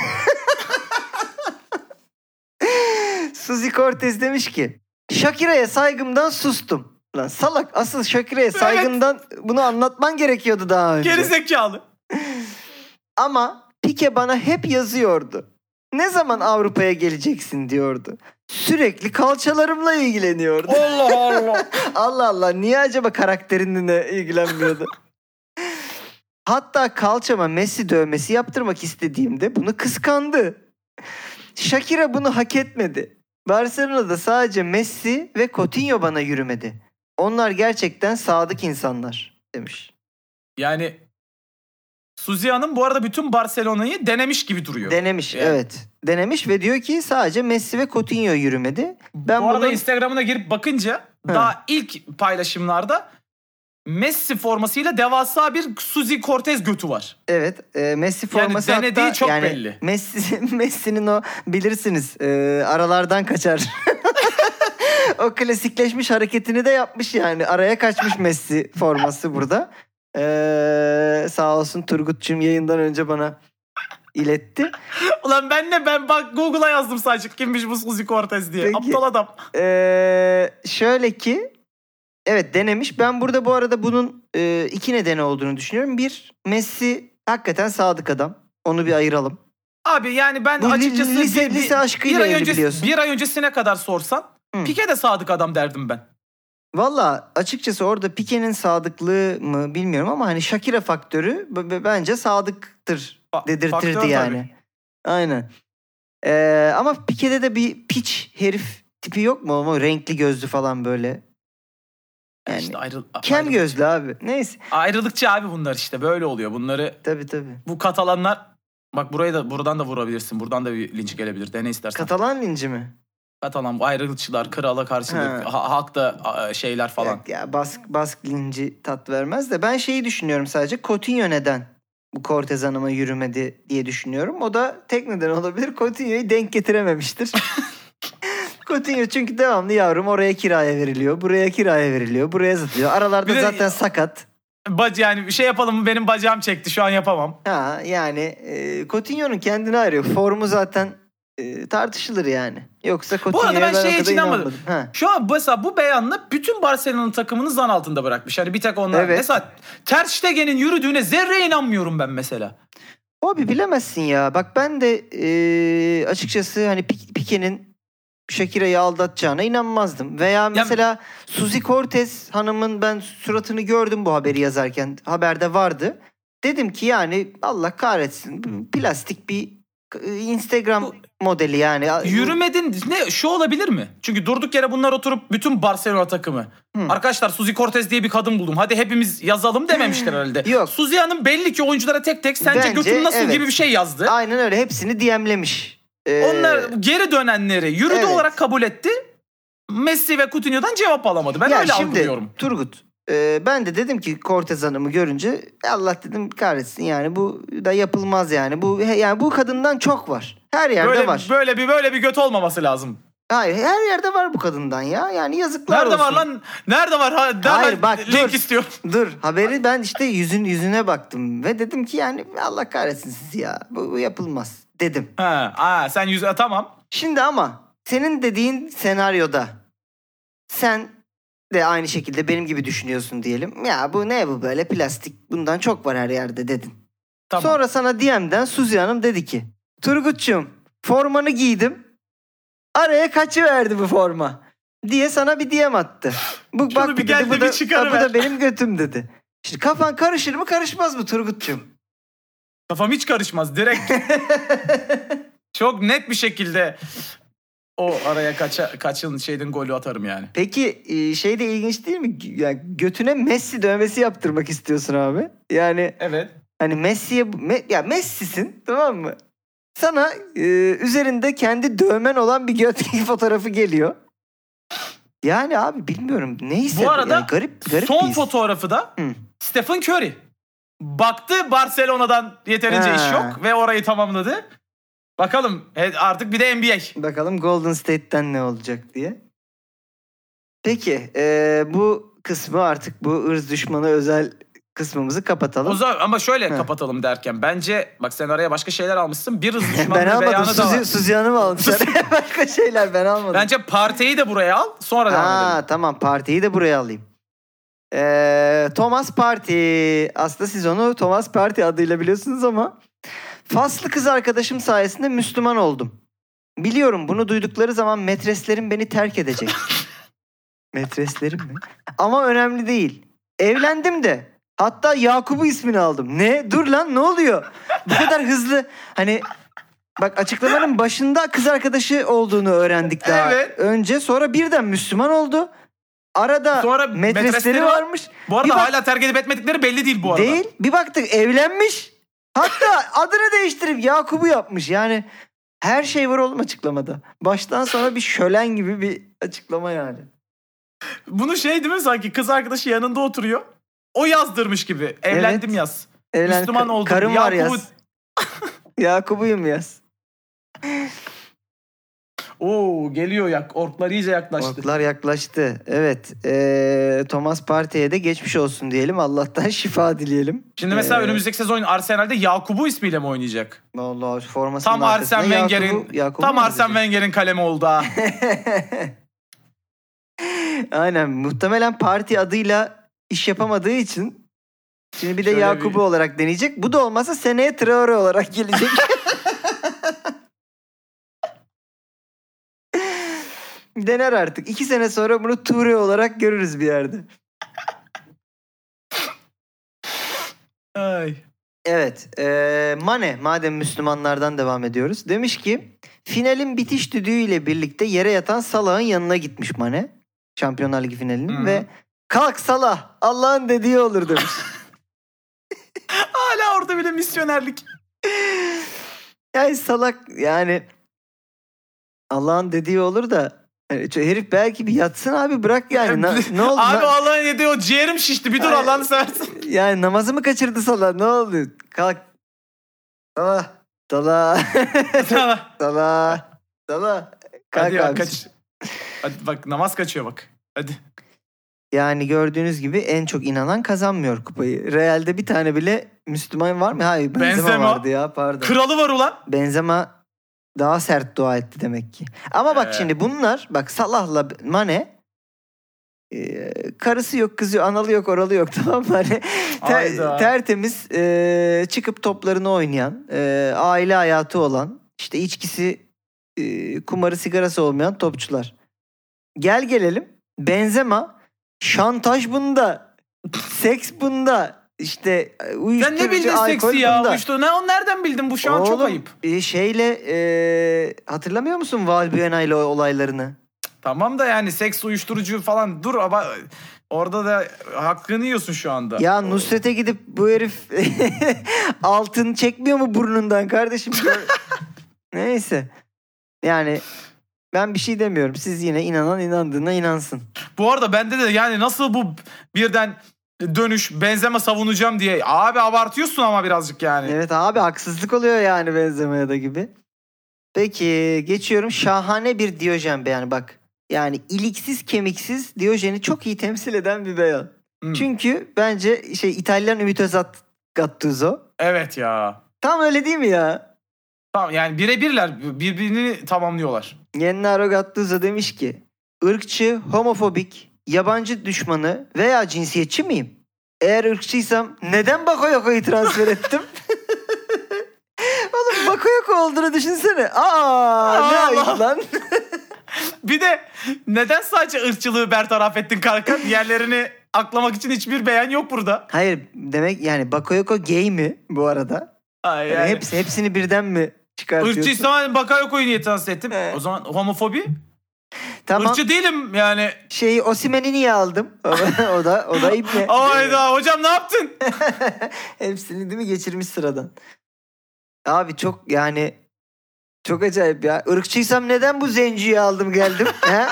Suzi Cortez demiş ki Shakira'ya saygımdan sustum. Lan salak asıl Shakira'ya saygından bunu anlatman gerekiyordu daha önce. Geri zekalı. Ama Pike bana hep yazıyordu. Ne zaman Avrupa'ya geleceksin diyordu. Sürekli kalçalarımla ilgileniyordu. Allah Allah. Allah Allah niye acaba karakterinle ilgilenmiyordu? Hatta kalçama Messi dövmesi yaptırmak istediğimde bunu kıskandı. Shakira bunu hak etmedi. Barcelona'da sadece Messi ve Coutinho bana yürümedi. Onlar gerçekten sadık insanlar demiş. Yani Suzi Hanım bu arada bütün Barcelona'yı denemiş gibi duruyor. Denemiş Yani. evet. Denemiş ve diyor ki sadece Messi ve Coutinho yürümedi. Ben bu arada bunun- Instagram'ına girip bakınca He. daha ilk paylaşımlarda Messi formasıyla devasa bir Suzi Cortez götü var. Evet, e, Messi Yani forması denediği hatta çok yani belli. Messi Messi'nin o bilirsiniz e, aralardan kaçar. o klasikleşmiş hareketini de yapmış yani. Araya kaçmış Messi forması burada. E, sağ olsun Turgut'cum yayından önce bana iletti. Ulan ben de ben bak Google'a yazdım sadece kimmiş bu Suzi Cortez diye. Peki. Aptal adam. E, şöyle ki evet denemiş. Ben burada bu arada bunun e, iki nedeni olduğunu düşünüyorum. Bir Messi hakikaten sadık adam. Onu bir ayıralım. Abi yani ben Bu açıkçası lise- bir, lise bir, aşkıyla bir ay evli önce, biliyorsun. bir ay öncesine kadar sorsan Hı. Pike de sadık adam derdim ben. Valla açıkçası orada Pique'nin sadıklığı mı bilmiyorum ama hani Shakira faktörü bence sadıktır dedirtirdi faktör yani. tabii. Aynen. Ee, ama Pique'de de bir piç herif tipi yok mu? Ama renkli gözlü falan böyle. Yani İşte ayrıl, kem gözlü abi. Neyse. Ayrılıkçı abi bunlar işte böyle oluyor. Bunları Tabii tabii. bu Katalanlar bak burayı da buradan da vurabilirsin. Buradan da bir linç gelebilir. Dene istersen. Katalan linci mi? Katalan ayrılıkçılar, krala karşılık, Ha. ha- halk da a, şeyler falan. Yok ya Bask, Bask linci tat vermez de ben şeyi düşünüyorum sadece. Coutinho neden bu Cortez Hanım'a yürümedi diye düşünüyorum. O da tek neden olabilir. Coutinho'yu denk getirememiştir. Coutinho çünkü devamlı yavrum oraya kiraya veriliyor. Buraya kiraya veriliyor. Buraya satılıyor. Aralarda de- zaten sakat. Bac yani bir şey yapalım mı benim bacağım çekti şu an yapamam. Ha yani e, Coutinho'nun kendine arıyor. Formu zaten e, tartışılır yani. Yoksa Coutinho'ya ben ben, o şeye kadar hiç inanmadım. Ha. Şu an mesela bu beyanla bütün Barcelona'nın takımını zan altında bırakmış. Hani bir tek onlar. Evet. Mesela Ter Stegen'in yürüdüğüne zerre inanmıyorum ben mesela. Abi bilemezsin ya. Bak ben de e, açıkçası hani Pik- Pique'nin Shakira'yı aldatacağına inanmazdım. Veya mesela Suzy Cortez hanımın ben suratını gördüm bu haberi yazarken. Haberde vardı. Dedim ki yani Allah kahretsin. Plastik bir e, Instagram Bu- modeli yani. Yürümedin ne şu olabilir mi? Çünkü durduk yere bunlar oturup bütün Barcelona takımı. Hı. Arkadaşlar Suzy Cortez diye bir kadın buldum. Hadi hepimiz yazalım dememişler herhalde. Yok. Suzy Hanım belli ki oyunculara tek tek sence Bence götün nasıl evet. gibi bir şey yazdı. Aynen öyle. Hepsini DM'lemiş. Ee, Onlar geri dönenleri yürüdü Evet. olarak kabul etti. Messi ve Coutinho'dan cevap alamadı. Ben ya öyle şimdi algılıyorum. Turgut e, ben de dedim ki Cortez Hanım'ı görünce Allah dedim kahretsin yani bu da yapılmaz yani. Bu yani bu kadından çok var. Her yerde Böyle, var. böyle bir böyle bir göt olmaması lazım. Hayır her yerde var bu kadından ya. Yani yazıklar Nerede olsun. var lan? Nerede var? Ha, nerede? Hayır, bak, link dur. istiyorum. Dur haberi ben işte yüzün yüzüne baktım ve dedim ki yani Allah kahretsin sizi ya. Bu, bu yapılmaz dedim. Ha, aa, sen yüz tamam. Şimdi ama senin dediğin senaryoda sen de aynı şekilde benim gibi düşünüyorsun diyelim. Ya bu ne bu böyle plastik bundan çok var her yerde dedin. Tamam. Sonra sana DM'den Suzi Hanım dedi ki Turgut'cum formanı giydim. Araya kaçı verdi bu forma diye sana bir DM attı. Bu Şunu bak bir bu dedi, bu da, çıkarıver. bu da benim götüm dedi. Şimdi kafan karışır mı karışmaz mı Turgut'cum? Kafam hiç karışmaz. Direkt çok net bir şekilde o araya kaça, kaçın şeyden golü atarım yani. Peki e, şey de ilginç değil mi? Yani götüne Messi dövmesi yaptırmak istiyorsun abi. Yani Evet. hani Messi'ye Me- ya Messi'sin tamam mı? Sana e, üzerinde kendi dövmen olan bir göt fotoğrafı geliyor. Yani abi bilmiyorum ne hissediyor. arada yani garip garip Son bir fotoğrafı da Hı. Stephen Curry. Baktı Barcelona'dan yeterince Ha. iş yok ve orayı tamamladı. Bakalım e, artık bir de NBA. Bakalım Golden State'ten ne olacak diye. Peki e, bu kısmı artık bu ırz düşmanı özel kısmımızı kapatalım. O zaman ama şöyle Heh. kapatalım derken bence bak sen araya başka şeyler almışsın. Bir ben düşmanlığı almadım. beyanı da var. Suzi, Suzi Hanım almışlar. Başka şeyler ben almadım. Bence partiyi de buraya al sonra devam Ha, edelim. tamam partiyi de buraya alayım. Ee, Thomas Party. Aslında siz onu Thomas Party adıyla biliyorsunuz ama Faslı kız arkadaşım sayesinde Müslüman oldum. Biliyorum bunu duydukları zaman metreslerim beni terk edecek. metreslerim mi? Ama önemli değil. Evlendim de. Hatta Yakup'u ismini aldım. Ne? Dur lan ne oluyor? Bu kadar hızlı. Hani bak açıklamanın başında kız arkadaşı olduğunu öğrendik daha Evet. önce. Sonra birden Müslüman oldu. Arada Sonra metresleri var. varmış. Bu arada Bir bak- hala terk edip etmedikleri belli değil bu arada. Değil. Bir baktık evlenmiş. Hatta adını değiştirip Yakup'u yapmış. Yani her şey var oğlum açıklamada. Baştan sona bir şölen gibi bir açıklama yani. Bunu şey değil mi sanki kız arkadaşı yanında oturuyor. O yazdırmış gibi. Evlendim Evet. yaz. Evlen, Müslüman oldum. Karım var Yakup'u- yaz. Yakup'uyum yaz. Oo geliyor yak. Orklar iyice yaklaştı. Orklar yaklaştı. Evet. Ee, Thomas Partey'e de geçmiş olsun diyelim. Allah'tan şifa dileyelim. Şimdi mesela Ee, önümüzdeki sezon Arsenal'de Yakup'u ismiyle mi oynayacak? Vallahi formasının Tam Arsene Wenger'in tam Arsene? Wenger'in kalemi oldu ha. Aynen. Muhtemelen parti adıyla iş yapamadığı için şimdi bir de Şöyle Yakup'u bir- olarak deneyecek. Bu da olmazsa seneye Traore olarak gelecek. Dener artık. İki sene sonra bunu Ture olarak görürüz bir yerde. Ay. Evet. eee, Mane madem Müslümanlardan devam ediyoruz. Demiş ki finalin bitiş düdüğüyle birlikte yere yatan Salah'ın yanına gitmiş Mane. Şampiyonlar Ligi finalinin Hı. ve kalk Salah Allah'ın dediği olur demiş. Hala orada bile misyonerlik. yani salak yani Allah'ın dediği olur da yani herif belki bir yatsın abi bırak yani. Na- ne oldu? Abi Allah'ın yediği o ciğerim şişti. Bir dur. Allah'ını seversen. yani namazı mı kaçırdı Salah? Ne oldu? Kalk. Salah. Salah. Sana. Salah. Salah. Kalk Hadi ya abi. kaç. Hadi bak namaz kaçıyor bak. Hadi. Yani gördüğünüz gibi en çok inanan kazanmıyor kupayı. Real'de bir tane bile Müslüman var mı? Hayır Benzema, Benzema. vardı ya pardon. Kralı var ulan. Benzema daha sert dua etti demek ki. Ama bak Ee. şimdi bunlar bak Salah'la Mane e, karısı yok kızı yok analı yok oralı yok tamam mı? Hani ter- tertemiz e, çıkıp toplarını oynayan e, aile hayatı olan işte içkisi e, kumarı sigarası olmayan topçular. Gel gelelim Benzema şantaj bunda seks bunda işte e, Sen uyuşturucu ne bildin alkol seksi ya? bunda. Uyuştu. Ne, o nereden bildin? Bu şu an çok Oğlum, ayıp. e, şeyle e, hatırlamıyor musun Valbuena ile o olaylarını? Tamam da yani seks uyuşturucu falan dur ama orada da hakkını yiyorsun şu anda. Ya Nusret'e gidip bu herif altın çekmiyor mu burnundan kardeşim? Neyse. Yani ben bir şey demiyorum. Siz yine inanan inandığına inansın. Bu arada bende de yani nasıl bu birden dönüş benzeme savunacağım diye. Abi abartıyorsun ama birazcık yani. Evet abi haksızlık oluyor yani benzemeye de gibi. Peki geçiyorum şahane bir Diyojen beyanı bak. Yani iliksiz kemiksiz Diyojen'i çok iyi temsil eden bir beyan. Hmm. Çünkü bence şey İtalyan Ümit Özat Gattuso. Evet ya. Tam öyle değil mi ya? Tamam yani birebirler birbirini tamamlıyorlar. Gennaro Gattuso demiş ki ırkçı, homofobik, yabancı düşmanı veya cinsiyetçi miyim? Eğer ırkçıysam neden Bakoyoko'yu transfer ettim? Oğlum Bakoyoko olduğunu düşünsene. Aa, ne ayıp lan. Bir de neden sadece ırkçılığı bertaraf ettin kanka? Diğerlerini aklamak için hiçbir beyan yok burada. Hayır demek yani Bakoyoko gay mi bu arada? Ay, Yani yani. hepsi, hepsini birden mi çıkartıyorsun? Irkçıysan Bakayoko'yu niye transfer ettim? Evet. O zaman homofobi? Tamam Irkçı değilim yani. şeyi Osimen'i niye aldım? o da o da ibne. Hayda hocam ne yaptın? Hepsini değil mi geçirmiş sıradan. Abi çok yani çok acayip ya. Irkçıysam neden bu zenciyi aldım geldim? he?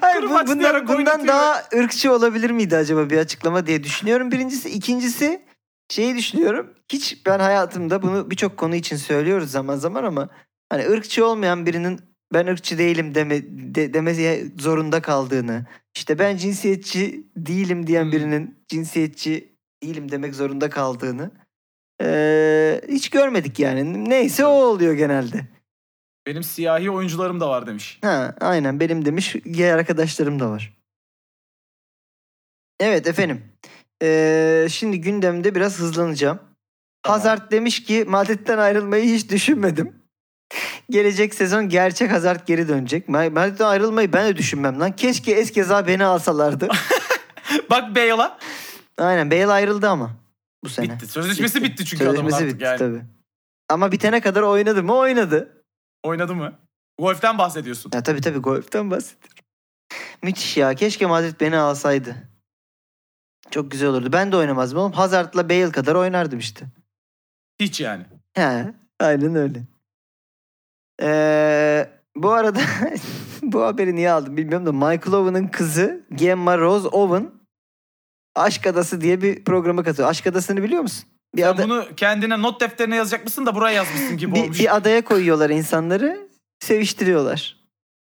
Hayır, bu- bundan, bundan daha ırkçı olabilir miydi acaba bir açıklama diye düşünüyorum. Birincisi. ikincisi şeyi düşünüyorum. Hiç ben hayatımda bunu birçok konu için söylüyoruz zaman zaman ama hani ırkçı olmayan birinin ben ırkçı değilim deme, de, demeye zorunda kaldığını, işte ben cinsiyetçi değilim diyen Hmm. birinin cinsiyetçi değilim demek zorunda kaldığını eee, hiç görmedik yani. Neyse o oluyor genelde. Benim siyahi oyuncularım da var demiş. Ha, aynen benim demiş. Diğer arkadaşlarım da var. Evet efendim. Ee, şimdi gündemde biraz hızlanacağım. Tamam. Hazard demiş ki Madrid'den ayrılmayı hiç düşünmedim. Gelecek sezon gerçek Hazard geri dönecek. Ma- Madrid'den ayrılmayı ben de düşünmem lan. Keşke Eskeza beni alsalardı. Bak Bale'a Aynen Bale ayrıldı ama bu sene. bitti. Sözleşmesi bitti, çünkü adamın Sözleşmesi artık bitti yani. tabii. Ama bitene kadar oynadı mı? Oynadı. Oynadı mı? Golf'ten bahsediyorsun. Ya tabii tabii golften bahsediyorum. Müthiş ya. Keşke Madrid beni alsaydı. Çok güzel olurdu. Ben de oynamazdım oğlum. Hazard'la Bale kadar oynardım işte. Hiç yani. He, aynen öyle. Ee, bu arada bu haberi niye aldım bilmiyorum da Michael Owen'ın kızı Gemma Rose Owen Aşk Adası diye bir programa katılıyor. Aşk Adası'nı biliyor musun? Bir, Sen ada- bunu kendine not defterine yazacak mısın da buraya yazmışsın gibi bir, olmuş. bir adaya koyuyorlar insanları. Seviştiriyorlar.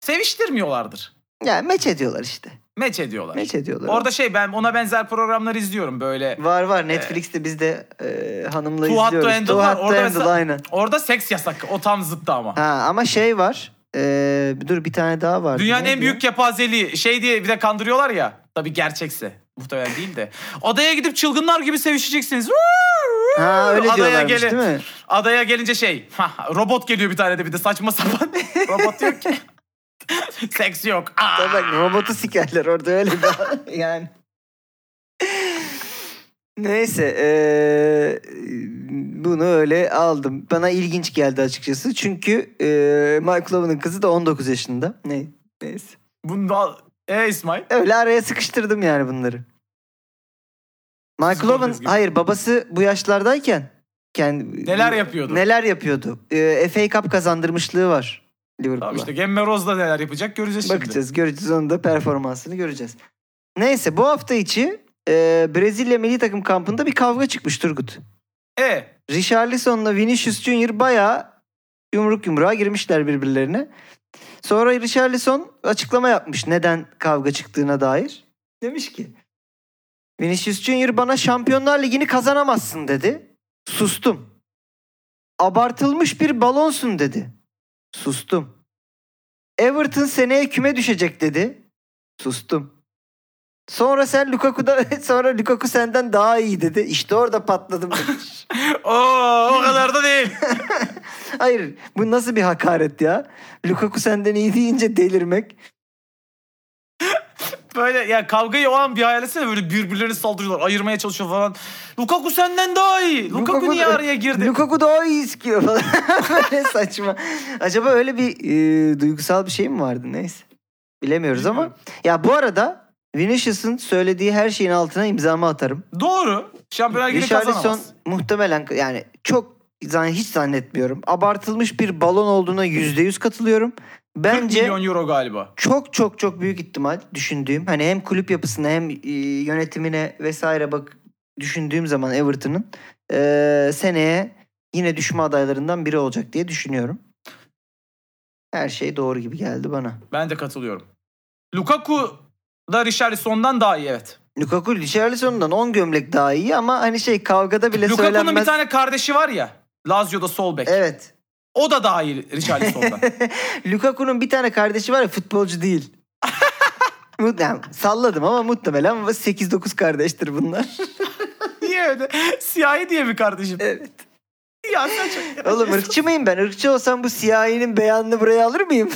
Seviştirmiyorlardır. Yani meç ediyorlar işte. Meç ediyorlar. Meç ediyorlar. Orada şey ben ona benzer programlar izliyorum böyle. Var var Netflix'te biz de e, hanımla Too Hot to izliyoruz. Handle var. Orada mesela- aynen. Orada seks yasak. O tam zıttı ama. Ha, ama şey var. E, dur bir tane daha var. Dünyanın Neydi en büyük kepazeliği şey diye bir de kandırıyorlar ya. Tabii gerçekse. Muhtemelen değil de. Adaya gidip çılgınlar gibi sevişeceksiniz. Ha öyle Adaya gelin- değil mi? Adaya gelince şey. ha, robot geliyor bir tane de bir de saçma sapan. robot diyor ki. Seks yok. Aa! Tabii bak robotu sikerler orada öyle bir yani. Neyse eee, bunu öyle aldım. Bana ilginç geldi açıkçası. Çünkü eee Michael Owen'ın kızı da 19 yaşında. Ne? Neyse. Bunda e İsmail. Öyle araya sıkıştırdım yani bunları. Michael Owen hayır babası bu yaşlardayken kendi Neler yapıyordu? Neler yapıyordu? Eee FA Cup kazandırmışlığı var Liverpool'a. Tamam işte Gemme Rose da neler yapacak göreceğiz şimdi. Bakacağız, göreceğiz onun da performansını göreceğiz. Neyse bu hafta içi e, Brezilya milli takım kampında bir kavga çıkmış Turgut. E Richarlison'la Vinicius Junior bayağı yumruk yumruğa girmişler birbirlerine. Sonra Richarlison açıklama yapmış neden kavga çıktığına dair. Demiş ki Vinicius Junior bana Şampiyonlar Ligi'ni kazanamazsın dedi. Sustum. Abartılmış bir balonsun dedi. Sustum. Everton seneye küme düşecek dedi. Sustum. Sonra sen Lukaku'da sonra Lukaku senden daha iyi dedi. İşte orada patladım. Oo, o kadar da değil. Hayır bu nasıl bir hakaret ya? Lukaku senden iyi deyince delirmek. Böyle ya kavgayı o an bir hayal etsene böyle birbirlerine saldırıyorlar. Ayırmaya çalışıyor falan. Lukaku senden daha iyi. Lukaku, niye araya girdi? Lukaku daha iyi iskiyor falan. Böyle saçma. Acaba öyle bir e, duygusal bir şey mi vardı? Neyse. Bilemiyoruz ama. Ya bu arada Vinicius'ın söylediği her şeyin altına imzamı atarım. Doğru. Şampiyonlar Ligi kazanamaz. muhtemelen yani çok hiç zannetmiyorum. Abartılmış bir balon olduğuna yüzde yüz katılıyorum. 40 Bence milyon euro galiba. çok çok çok büyük ihtimal düşündüğüm hani hem kulüp yapısına hem e, yönetimine vesaire bak düşündüğüm zaman Everton'ın e, seneye yine düşme adaylarından biri olacak diye düşünüyorum. Her şey doğru gibi geldi bana. Ben de katılıyorum. Lukaku da Richarlison'dan daha iyi evet. Lukaku Richarlison'dan 10 gömlek daha iyi ama hani şey kavgada bile Lukaku'nun söylenmez. bir tane kardeşi var ya. Lazio'da sol bek. Evet. O da daha iyi Richarlison'dan. Lukaku'nun bir tane kardeşi var ya futbolcu değil. Yani salladım ama muhtemelen 8-9 kardeştir bunlar. Niye öyle? Siyahi diye mi kardeşim? evet. Ya sen çok... Oğlum ırkçı mıyım ben? Irkçı olsam bu siyahinin beyanını buraya alır mıyım?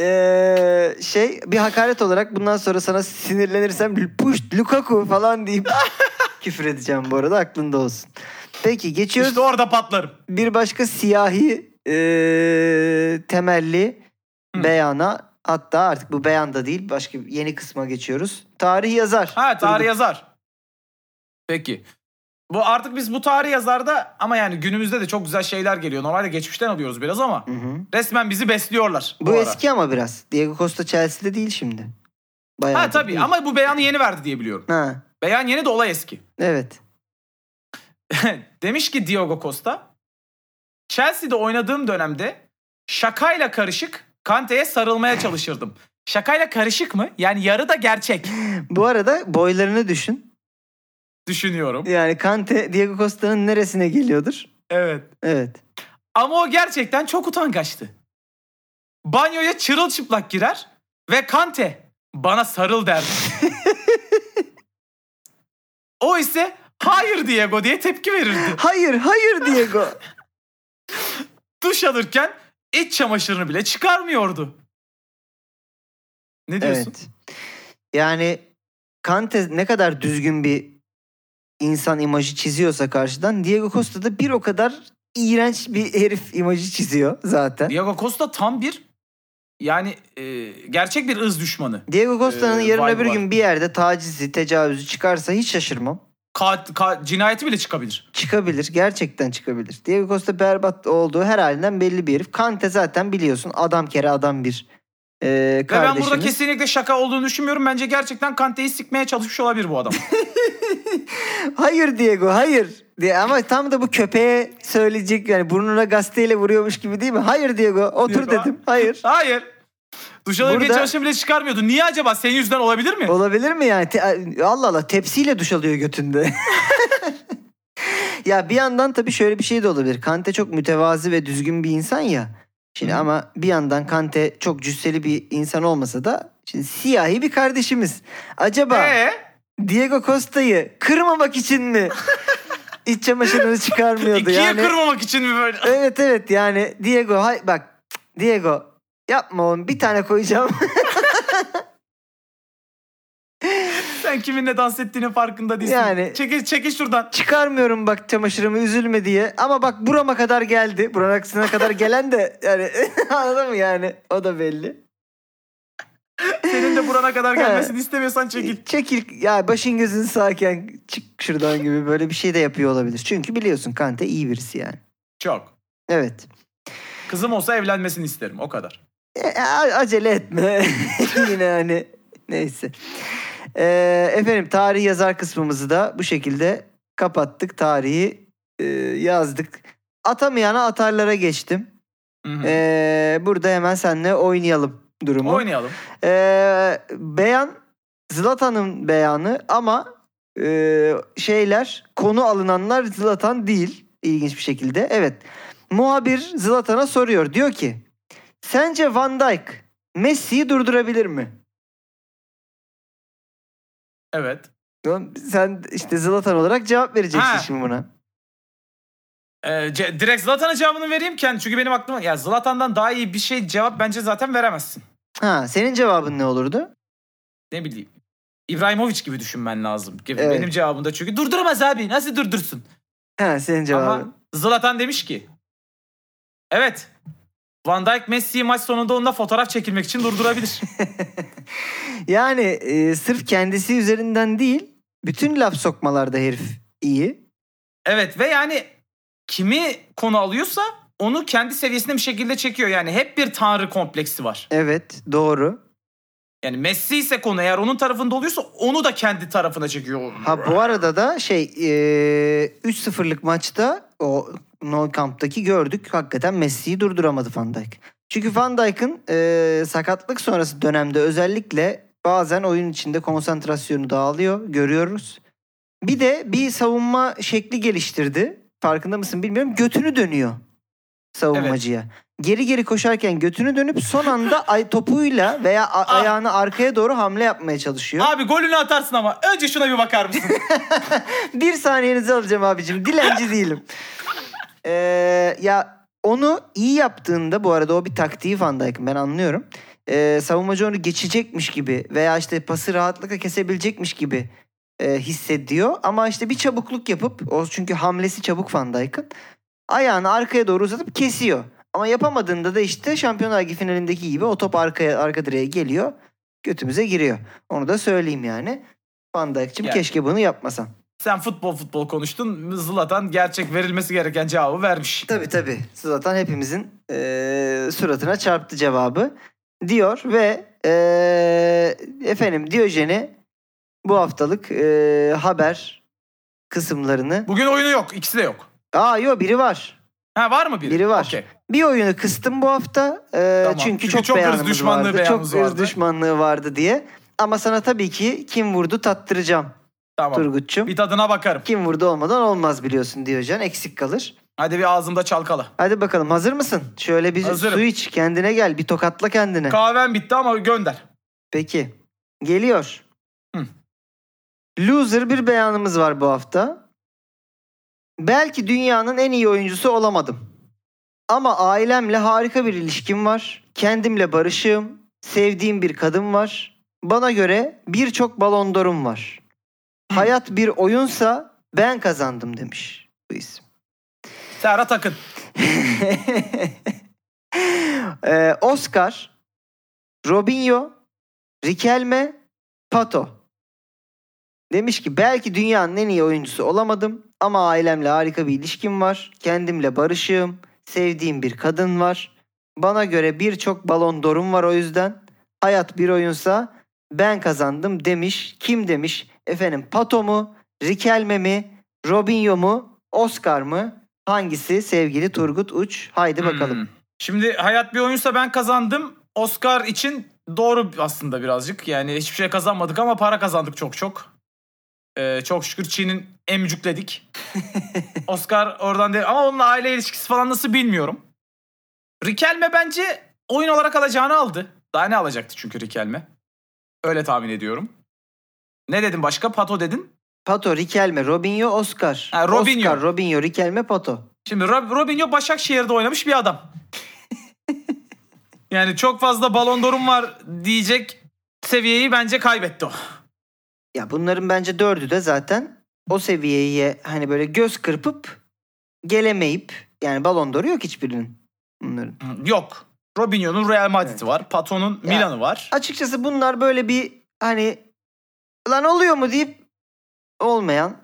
Ee, şey bir hakaret olarak bundan sonra sana sinirlenirsem push Lukaku falan deyip küfür edeceğim bu arada aklında olsun. Peki geçiyoruz İşte orada patlarım. bir başka siyahi ee, temelli Hı. beyana hatta artık bu beyan da değil başka yeni kısma geçiyoruz. Tarih yazar. Ha tarih Turgut. yazar. Peki. Bu artık biz bu tarih yazarda ama yani günümüzde de çok güzel şeyler geliyor. Normalde geçmişten alıyoruz biraz ama Hı hı. resmen bizi besliyorlar. Bu, ara. eski ama biraz. Diego Costa Chelsea'de değil şimdi. Bayağı Ha tabii ama bu beyanı yeni verdi diye biliyorum. Ha, Beyan yeni de olay eski. evet. Demiş ki Diogo Costa Chelsea'de oynadığım dönemde şakayla karışık Kante'ye sarılmaya çalışırdım. Şakayla karışık mı? Yani yarı da gerçek Bu arada boylarını düşün. düşünüyorum. Yani Kante Diego Costa'nın neresine geliyordur? Evet. Evet. Ama o gerçekten çok utangaçtı. Banyoya çırılçıplak girer ve Kante bana sarıl derdi. o ise hayır Diego diye tepki verirdi. Hayır, hayır Diego. Duş alırken iç çamaşırını bile çıkarmıyordu. Ne diyorsun? evet. Yani Kante ne kadar düzgün bir insan imajı çiziyorsa karşıdan Diego Costa da bir o kadar iğrenç bir herif imajı çiziyor zaten. Diego Costa tam bir yani e, gerçek bir ız düşmanı. Diego Costa'nın Ee, yarın öbür gün bir yerde tacizi, tecavüzü çıkarsa hiç şaşırmam. Ka- ka- cinayeti bile çıkabilir. Çıkabilir. Gerçekten çıkabilir. Diego Costa berbat olduğu her halinden belli bir herif. Kante zaten biliyorsun adam kere adam bir e, Ve ben kardeşimiz. burada kesinlikle şaka olduğunu düşünmüyorum. Bence gerçekten Kante'yi sikmeye çalışmış olabilir bu adam. Hayır Diego hayır. diye ama tam da bu köpeğe söyleyecek yani burnuna gazeteyle vuruyormuş gibi değil mi? Hayır Diego otur Diego. dedim. Hayır. Hayır. Duş alırken Burada- çamaşır bile çıkarmıyordu. Niye acaba? Senin yüzünden olabilir mi? Olabilir mi yani? Te- Allah Allah tepsiyle duş alıyor götünde. ya bir yandan tabii şöyle bir şey de olabilir. Kante çok mütevazi ve düzgün bir insan ya. Şimdi ama bir yandan Kante çok cüsseli bir insan olmasa da şimdi siyahi bir kardeşimiz. Acaba Ee, Diego Costa'yı kırmamak için mi iç çamaşırını çıkarmıyordu? ikiye yani kırmamak için mi böyle? Evet evet yani Diego hay bak Diego yapma oğlum bir tane koyacağım. Sen kiminle dans ettiğinin farkında değilsin. Yani- Çekil, çekil şuradan. Çıkarmıyorum bak çamaşırımı üzülme diye. Ama bak burama kadar geldi. Buranın kadar gelen de yani anladın mı yani? O da belli. Senin de burana kadar gelmesini istemiyorsan çekil. Çekil ya başın gözün sağken çık şuradan gibi böyle bir şey de yapıyor olabilir. Çünkü biliyorsun Kante iyi birisi yani. Çok. Evet. Kızım olsa evlenmesini isterim. O kadar. E, a- acele etme. Yine hani neyse. Ee, efendim tarih yazar kısmımızı da bu şekilde kapattık. Tarihi e, yazdık. Atamayana atarlara geçtim. Hı hı. Ee, burada hemen seninle oynayalım durumu. Oynayalım. Ee, beyan Zlatan'ın beyanı ama e, şeyler konu alınanlar Zlatan değil ilginç bir şekilde. Evet. Muhabir Zlatan'a soruyor. Diyor ki sence Van Dijk Messi'yi durdurabilir mi? Evet. Oğlum, Sen işte Zlatan olarak cevap vereceksin Ha. şimdi buna. Ee, ce- direkt Zlatan'a cevabını vereyim kendi. Çünkü benim aklıma... Ya Zlatan'dan daha iyi bir şey cevap bence zaten veremezsin. Ha, senin cevabın ne olurdu? Ne bileyim. İbrahimovic gibi düşünmen lazım. Gibi. Evet. Benim cevabım da çünkü durduramaz abi. Nasıl durdursun? Ha, senin cevabın. Ama Zlatan demiş ki. Evet. Van Dijk Messi'yi maç sonunda onunla fotoğraf çekilmek için durdurabilir. Yani e, sırf kendisi üzerinden değil, bütün laf sokmalarda herif iyi. evet ve yani kimi konu alıyorsa onu kendi seviyesine bir şekilde çekiyor. Yani hep bir tanrı kompleksi var. Evet, doğru. Yani Messi ise konu eğer onun tarafında oluyorsa onu da kendi tarafına çekiyor. Ha bu arada da şey e, 3-0'lık maçta o Nou Camp'taki gördük. Hakikaten Messi'yi durduramadı Van Dijk. Çünkü Van Dijk'ın e, sakatlık sonrası dönemde özellikle bazen oyun içinde konsantrasyonu dağılıyor. Görüyoruz. Bir de bir savunma şekli geliştirdi. Farkında mısın bilmiyorum. Götünü dönüyor savunmacıya. Geri geri koşarken götünü dönüp son anda ay topuyla veya a- Ah. ayağını arkaya doğru hamle yapmaya çalışıyor. Abi golünü atarsın ama önce şuna bir bakar mısın? Bir saniyenizi alacağım abicim. Dilenci değilim. Ee, ya onu iyi yaptığında bu arada o bir taktiği Van Dijk'ın ben anlıyorum. Ee, savunmacı onu geçecekmiş gibi veya işte pası rahatlıkla kesebilecekmiş gibi e, hissediyor. Ama işte bir çabukluk yapıp o çünkü hamlesi çabuk Van Dijk'ın. Ayağını arkaya doğru uzatıp kesiyor. Ama yapamadığında da işte Şampiyonlar Ligi finalindeki gibi o top arkaya arka direğe geliyor. Götümüze giriyor. Onu da söyleyeyim yani. Van Dijk'cim Yani. keşke bunu yapmasan. Sen futbol futbol konuştun. Zlatan gerçek verilmesi gereken cevabı vermiş. Tabii tabii. Zaten hepimizin eee, suratına çarptı cevabı diyor ve eee, efendim Diyojen'i bu haftalık eee, haber kısımlarını Bugün oyunu yok. İkisi de yok. Aa yok biri var. Ha var mı biri? Biri var. Okey. Bir oyunu kıstım bu hafta. Ee, Tamam. Çünkü, Çünkü çok, çok beyanımız düşmanlığı vardı. Çok beyanımız vardı. düşmanlığı vardı diye. Ama sana tabii ki kim vurdu tattıracağım Tamam. Turgut'cum. Bir tadına bakarım. Kim vurdu olmadan olmaz biliyorsun Diyojen. Eksik kalır. Hadi bir ağzımda çalkala. Hadi bakalım hazır mısın? Şöyle bir Hazırım. su iç kendine gel. Bir tokatla kendine. Kahvem bitti ama gönder. Peki. Geliyor. Hı. Loser bir beyanımız var bu hafta. Belki dünyanın en iyi oyuncusu olamadım. Ama ailemle harika bir ilişkim var. Kendimle barışığım. Sevdiğim bir kadın var. Bana göre birçok balon d'Or'um var. Hayat bir oyunsa ben kazandım demiş bu isim. Serhat Akın. Ee, Oscar, Robinho, Riquelme, Pato. Demiş ki belki dünyanın en iyi oyuncusu olamadım ama ailemle harika bir ilişkim var. Kendimle barışığım. Sevdiğim bir kadın var. Bana göre birçok balon d'Or'um var o yüzden. Hayat bir oyunsa ben kazandım demiş. Kim demiş? Efendim Pato mu? Riquelme mi? Robinho mu? Oscar mı? Hangisi sevgili Turgut Uç? Haydi bakalım. Hmm. Şimdi hayat bir oyunsa ben kazandım. Oscar için doğru aslında birazcık. Yani hiçbir şey kazanmadık ama para kazandık çok çok. Ee, çok şükür Çin'in emcükledik. Oscar oradan değil. Ama onun aile ilişkisi falan nasıl bilmiyorum. Riquelme bence oyun olarak alacağını aldı. Daha ne alacaktı çünkü Riquelme. Öyle tahmin ediyorum. Ne dedin başka? Pato dedin. Pato, Riquelme, Robinho, Oscar. Ha, Robinho. Oscar, Robinho, Riquelme, Pato. Şimdi Rob- Robinho Başakşehir'de oynamış bir adam. yani çok fazla balon d'Or'um var diyecek seviyeyi bence kaybetti o. Ya bunların bence dördü de zaten o seviyeye hani böyle göz kırpıp gelemeyip yani balon d'Or'u yok hiçbirinin bunların. Yok. Robinho'nun Real Madrid'i Evet. var. Pato'nun Milan'ı var. Açıkçası bunlar böyle bir hani lan oluyor mu deyip olmayan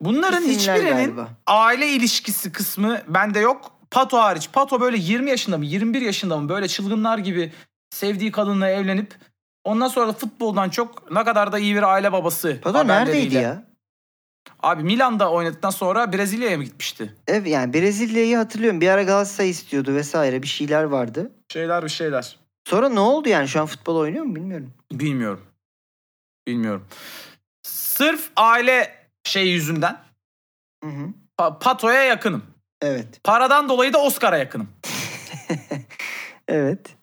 Bunların isimler hiçbirinin galiba. aile ilişkisi kısmı bende yok. Pato hariç. Pato böyle 20 yaşında mı 21 yaşında mı böyle çılgınlar gibi sevdiği kadınla evlenip ondan sonra da futboldan çok ne kadar da iyi bir aile babası. Pato neredeydi ya? Abi Milan'da oynadıktan sonra Brezilya'ya mı gitmişti? Ev yani Brezilya'yı hatırlıyorum. Bir ara Galatasaray istiyordu vesaire bir şeyler vardı. Şeyler bir şeyler. Sonra ne oldu yani şu an futbol oynuyor mu bilmiyorum. Bilmiyorum. Bilmiyorum. Sırf aile şey yüzünden Hı hı. Pa- Pato'ya yakınım. Evet. Paradan dolayı da Oscar'a yakınım. Evet.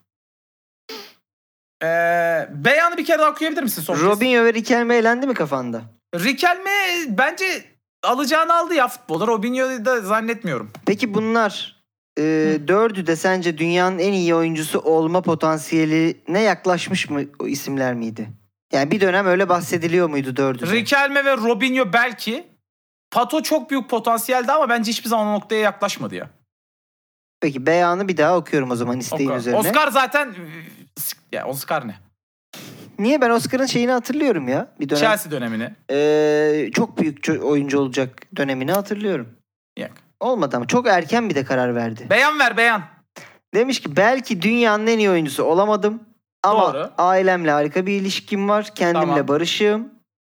Ee, beyanı bir kere daha okuyabilir misin son? Robinho ve Riquelme eğlendi mi kafanda? Riquelme bence alacağını aldı ya futbolda. Robinho'yu da zannetmiyorum. Peki bunlar e, dördü de sence dünyanın en iyi oyuncusu olma potansiyeline yaklaşmış mı o isimler miydi? Yani bir dönem öyle bahsediliyor muydu dördü? Riquelme ve Robinho belki. Pato çok büyük potansiyeldi ama bence hiçbir zaman o noktaya yaklaşmadı ya. Peki beyanı bir daha okuyorum o zaman isteğin Oscar, üzerine. Oscar zaten ya Oscar ne? Niye ben Oscar'ın şeyini hatırlıyorum ya. Bir dönem Chelsea dönemini. e, çok büyük oyuncu olacak dönemini hatırlıyorum. Yok. Olmadı ama çok erken bir de karar verdi. Beyan ver beyan. Demiş ki belki dünyanın en iyi oyuncusu olamadım. Ama Doğru. ailemle harika bir ilişkim var. Kendimle Tamam. barışığım.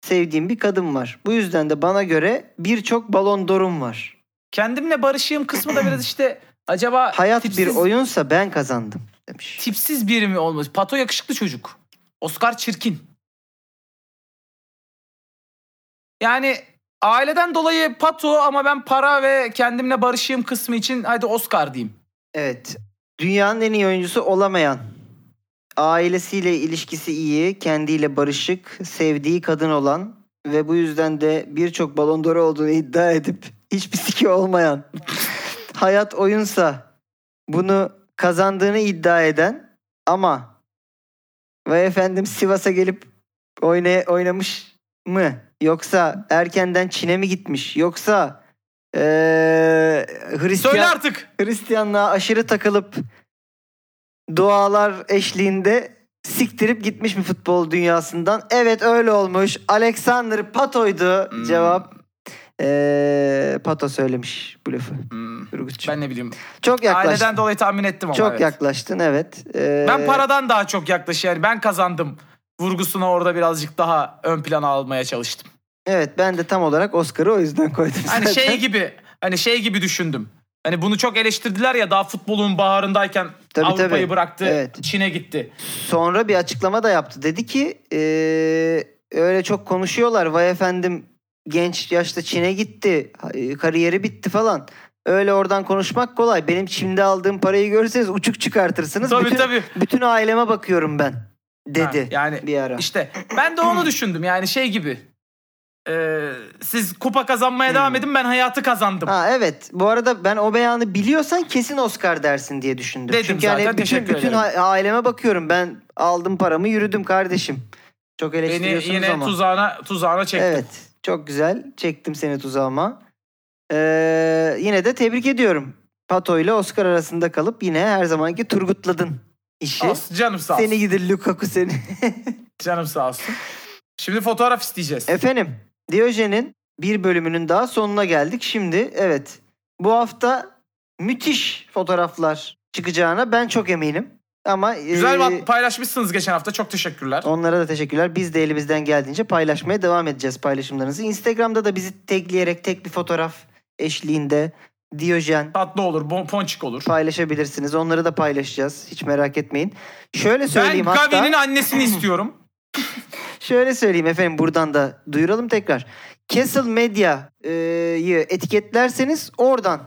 Sevdiğim bir kadın var. Bu yüzden de bana göre birçok balon d'Or'um var. Kendimle barışığım kısmı da biraz işte acaba Hayat tipsiz, bir oyunsa ben kazandım demiş. tipsiz biri mi olmuş? Pato yakışıklı çocuk. Oscar çirkin. Yani aileden dolayı Pato ama ben para ve kendimle barışığım kısmı için hadi Oscar diyeyim. Evet. Dünyanın en iyi oyuncusu olamayan. Ailesiyle ilişkisi iyi, kendiyle barışık, sevdiği kadın olan ve bu yüzden de birçok balon d'Or olduğunu iddia edip hiçbir siki olmayan. Hayat oyunsa bunu kazandığını iddia eden ama ve efendim Sivas'a gelip oynay oynamış mı? Yoksa erkenden Çin'e mi gitmiş? Yoksa eee Hristiyan... Söyle artık. Hristiyanlığa aşırı takılıp dualar eşliğinde siktirip gitmiş bir futbol dünyasından. Evet öyle olmuş. Alexander Pato'ydu Hmm. cevap. Ee, Pato söylemiş bu lafı. Hmm, ben ne bileyim. Çok yaklaştın. Aileden dolayı tahmin ettim ama Çok evet. yaklaştın evet. Ee, Ben paradan daha çok yaklaş yani ben kazandım. Vurgusuna orada birazcık daha ön plana almaya çalıştım. Evet ben de tam olarak Oscar'ı o yüzden koydum Hani zaten. şey gibi hani şey gibi düşündüm. Hani bunu çok eleştirdiler ya daha futbolun baharındayken Tabii, Avrupa'yı tabii. bıraktı, Evet. Çin'e gitti. Sonra bir açıklama da yaptı. Dedi ki eee, öyle çok konuşuyorlar. Vay efendim genç yaşta Çin'e gitti. ha- Kariyeri bitti falan. Öyle oradan konuşmak kolay. Benim Çin'de aldığım parayı görürseniz uçuk çıkartırsınız. Tabii bütün, tabii. bütün aileme bakıyorum ben dedi Ha, yani bir ara. İşte ben de onu düşündüm yani şey gibi. Ee, siz kupa kazanmaya devam edin ben hayatı kazandım. Hmm. Ha evet. Bu arada ben o beyanı biliyorsan kesin Oscar dersin diye düşündüm. Dedim Çünkü zaten, hani bütün, teşekkür bütün ederim. ha- aileme bakıyorum. Ben aldım paramı yürüdüm kardeşim. Çok Beni eleştiriyorsunuz yine ama. tuzağına tuzağına çektim. Evet. Çok güzel. Çektim seni tuzağıma. Ee, yine de tebrik ediyorum. Pato ile Oscar arasında kalıp yine her zamanki turgutladın işi. Olsun, canım sağ olsun. Seni gidi Lukaku seni. Canım sağ olsun. Şimdi fotoğraf isteyeceğiz. Efendim Diyojen'in bir bölümünün daha sonuna geldik. Şimdi evet bu hafta müthiş fotoğraflar çıkacağına ben çok eminim. Ama Güzel e, paylaşmışsınız geçen hafta. Çok teşekkürler. onlara da teşekkürler. Biz de elimizden geldiğince paylaşmaya devam edeceğiz paylaşımlarınızı. Instagram'da da bizi tagleyerek tek bir fotoğraf eşliğinde Diyojen Tatlı olur, bon- ponçik olur. paylaşabilirsiniz. Onları da paylaşacağız. Hiç merak etmeyin. Şöyle söyleyeyim ben hatta. Gavi'nin annesini istiyorum. Şöyle söyleyeyim efendim buradan da duyuralım tekrar. Castle Medya'yı etiketlerseniz oradan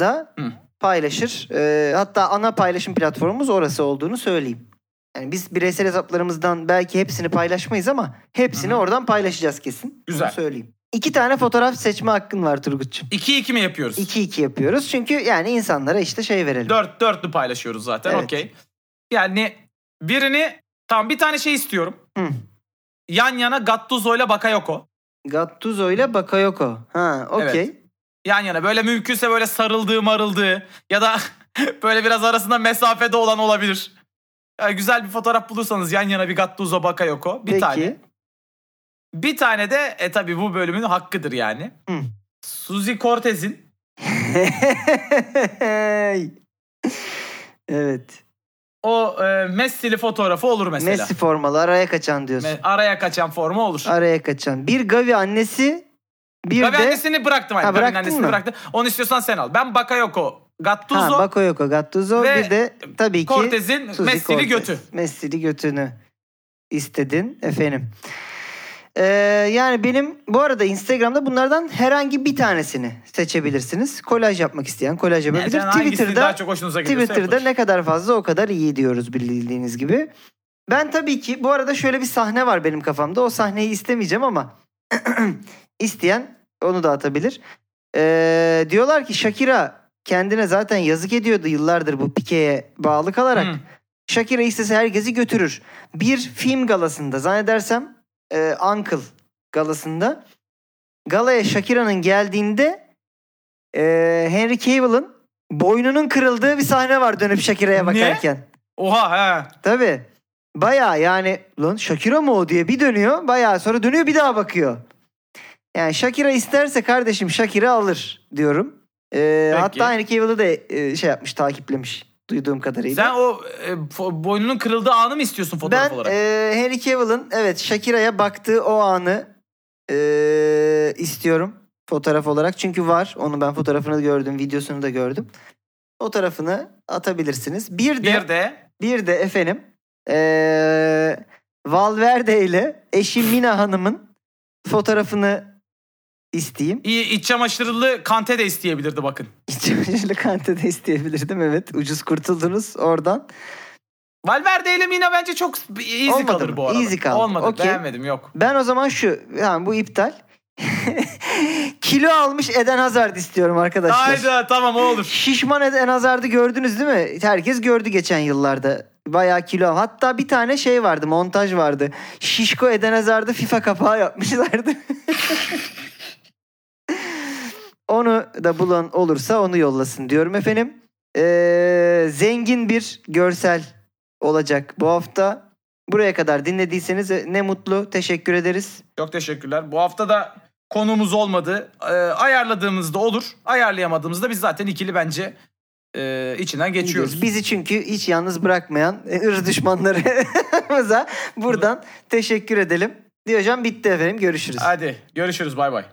da Hı. paylaşır. Hatta ana paylaşım platformumuz orası olduğunu söyleyeyim. Yani biz bireysel hesaplarımızdan belki hepsini paylaşmayız ama hepsini Hı oradan paylaşacağız kesin. Güzel. Bunu söyleyeyim. İki tane fotoğraf seçme hakkın var Turgut'cum. 2-2 mi yapıyoruz? 2-2 yapıyoruz. Çünkü yani insanlara işte şey verelim. 4 dörtlü paylaşıyoruz zaten. Evet. Okey. Yani birini tamam bir tane şey istiyorum. Hı. Yan yana Gattuso ile Bakayoko. Gattuso ile Bakayoko. Ha okey. Yan yana böyle mümkünse böyle sarıldığı marıldığı ya da böyle biraz arasında mesafede olan olabilir. Yani güzel bir fotoğraf bulursanız yan yana bir Gattuso Bakayoko bir Peki. tane. Bir tane de e tabi bu bölümün hakkıdır yani. Hı. Suzy Cortez'in evet. O e, Messi'li fotoğrafı olur mesela. Messi formalı araya kaçan diyorsun. Me- Araya kaçan forma olur. Araya kaçan. Bir Gavi annesi bir Gavi de annesini bıraktım. Hani. Ha, Gavi'nin annesini mı? bıraktım. Onu istiyorsan sen al. Ben Bakayoko, Gattuso, ha, Bakayoko Gattuso ve bir de tabii ki Cortez'in Messi'li Cortez. götü. Messi'li götünü istedin efendim. Ee, yani benim bu arada Instagram'da bunlardan herhangi bir tanesini seçebilirsiniz. Kolaj yapmak isteyen kolaj Yani yapabilir. hangisini Twitter'da daha çok hoşunuza gidiyorsa Twitter'da yapılır. ne kadar fazla o kadar iyi diyoruz bildiğiniz gibi. Ben tabii ki bu arada şöyle bir sahne var benim kafamda. O sahneyi istemeyeceğim ama isteyen onu da atabilir. Ee, diyorlar ki Shakira kendine zaten yazık ediyordu yıllardır bu Pike'ye bağlı kalarak. Hı. Shakira istese herkesi götürür. Bir film galasında zannedersem e, Uncle galasında galaya Shakira'nın geldiğinde e, Henry Cavill'ın boynunun kırıldığı bir sahne var dönüp Shakira'ya Ne? bakarken. Oha he. Tabii. Baya yani lan Shakira mı o diye bir dönüyor. Baya sonra dönüyor bir daha bakıyor. Yani Shakira isterse kardeşim Shakira alır diyorum. E, Peki. hatta Henry Cavill'ı da e, şey yapmış takiplemiş duyduğum kadarıyla. Sen o e, boynunun kırıldığı anı mı istiyorsun fotoğraf ben olarak? e, Henry Cavill'ın evet Shakira'ya baktığı o anı e, istiyorum fotoğraf olarak. Çünkü var. Onu ben fotoğrafını gördüm, videosunu da gördüm. O tarafını atabilirsiniz. Bir de bir de bir de efendim e, Valverde ile eşi Mina Hanım'ın fotoğrafını isteyeyim. iyi iç çamaşırlı kante de isteyebilirdi bakın. İçimcilik kante de isteyebilirdim evet. Ucuz kurtuldunuz oradan. Valverde ile Mina bence çok easy Olmadı kalır mı? bu arada. Easy kaldı. Olmadı. Okey. Beğenmedim yok. Ben o zaman şu, yani bu iptal. Kilo almış Eden Hazard istiyorum arkadaşlar. Hayda tamam olur. Şişman Eden Hazard'ı gördünüz değil mi? Herkes gördü geçen yıllarda. Bayağı kilo. Hatta bir tane şey vardı, montaj vardı. Şişko Eden Hazard'ı FIFA kapağı yapmışlardı. onu da bulan olursa onu yollasın diyorum efendim. Ee, zengin bir görsel olacak bu hafta. Buraya kadar dinlediyseniz ne mutlu. Teşekkür ederiz. Çok teşekkürler. Bu hafta da konumuz olmadı. Ee, ayarladığımızda olur. Ayarlayamadığımızda biz zaten ikili bence e, içinden geçiyoruz. Bizi çünkü hiç yalnız bırakmayan e, ırz düşmanlarımıza buradan teşekkür edelim. Diyojen bitti efendim. Görüşürüz. Hadi görüşürüz bay bay.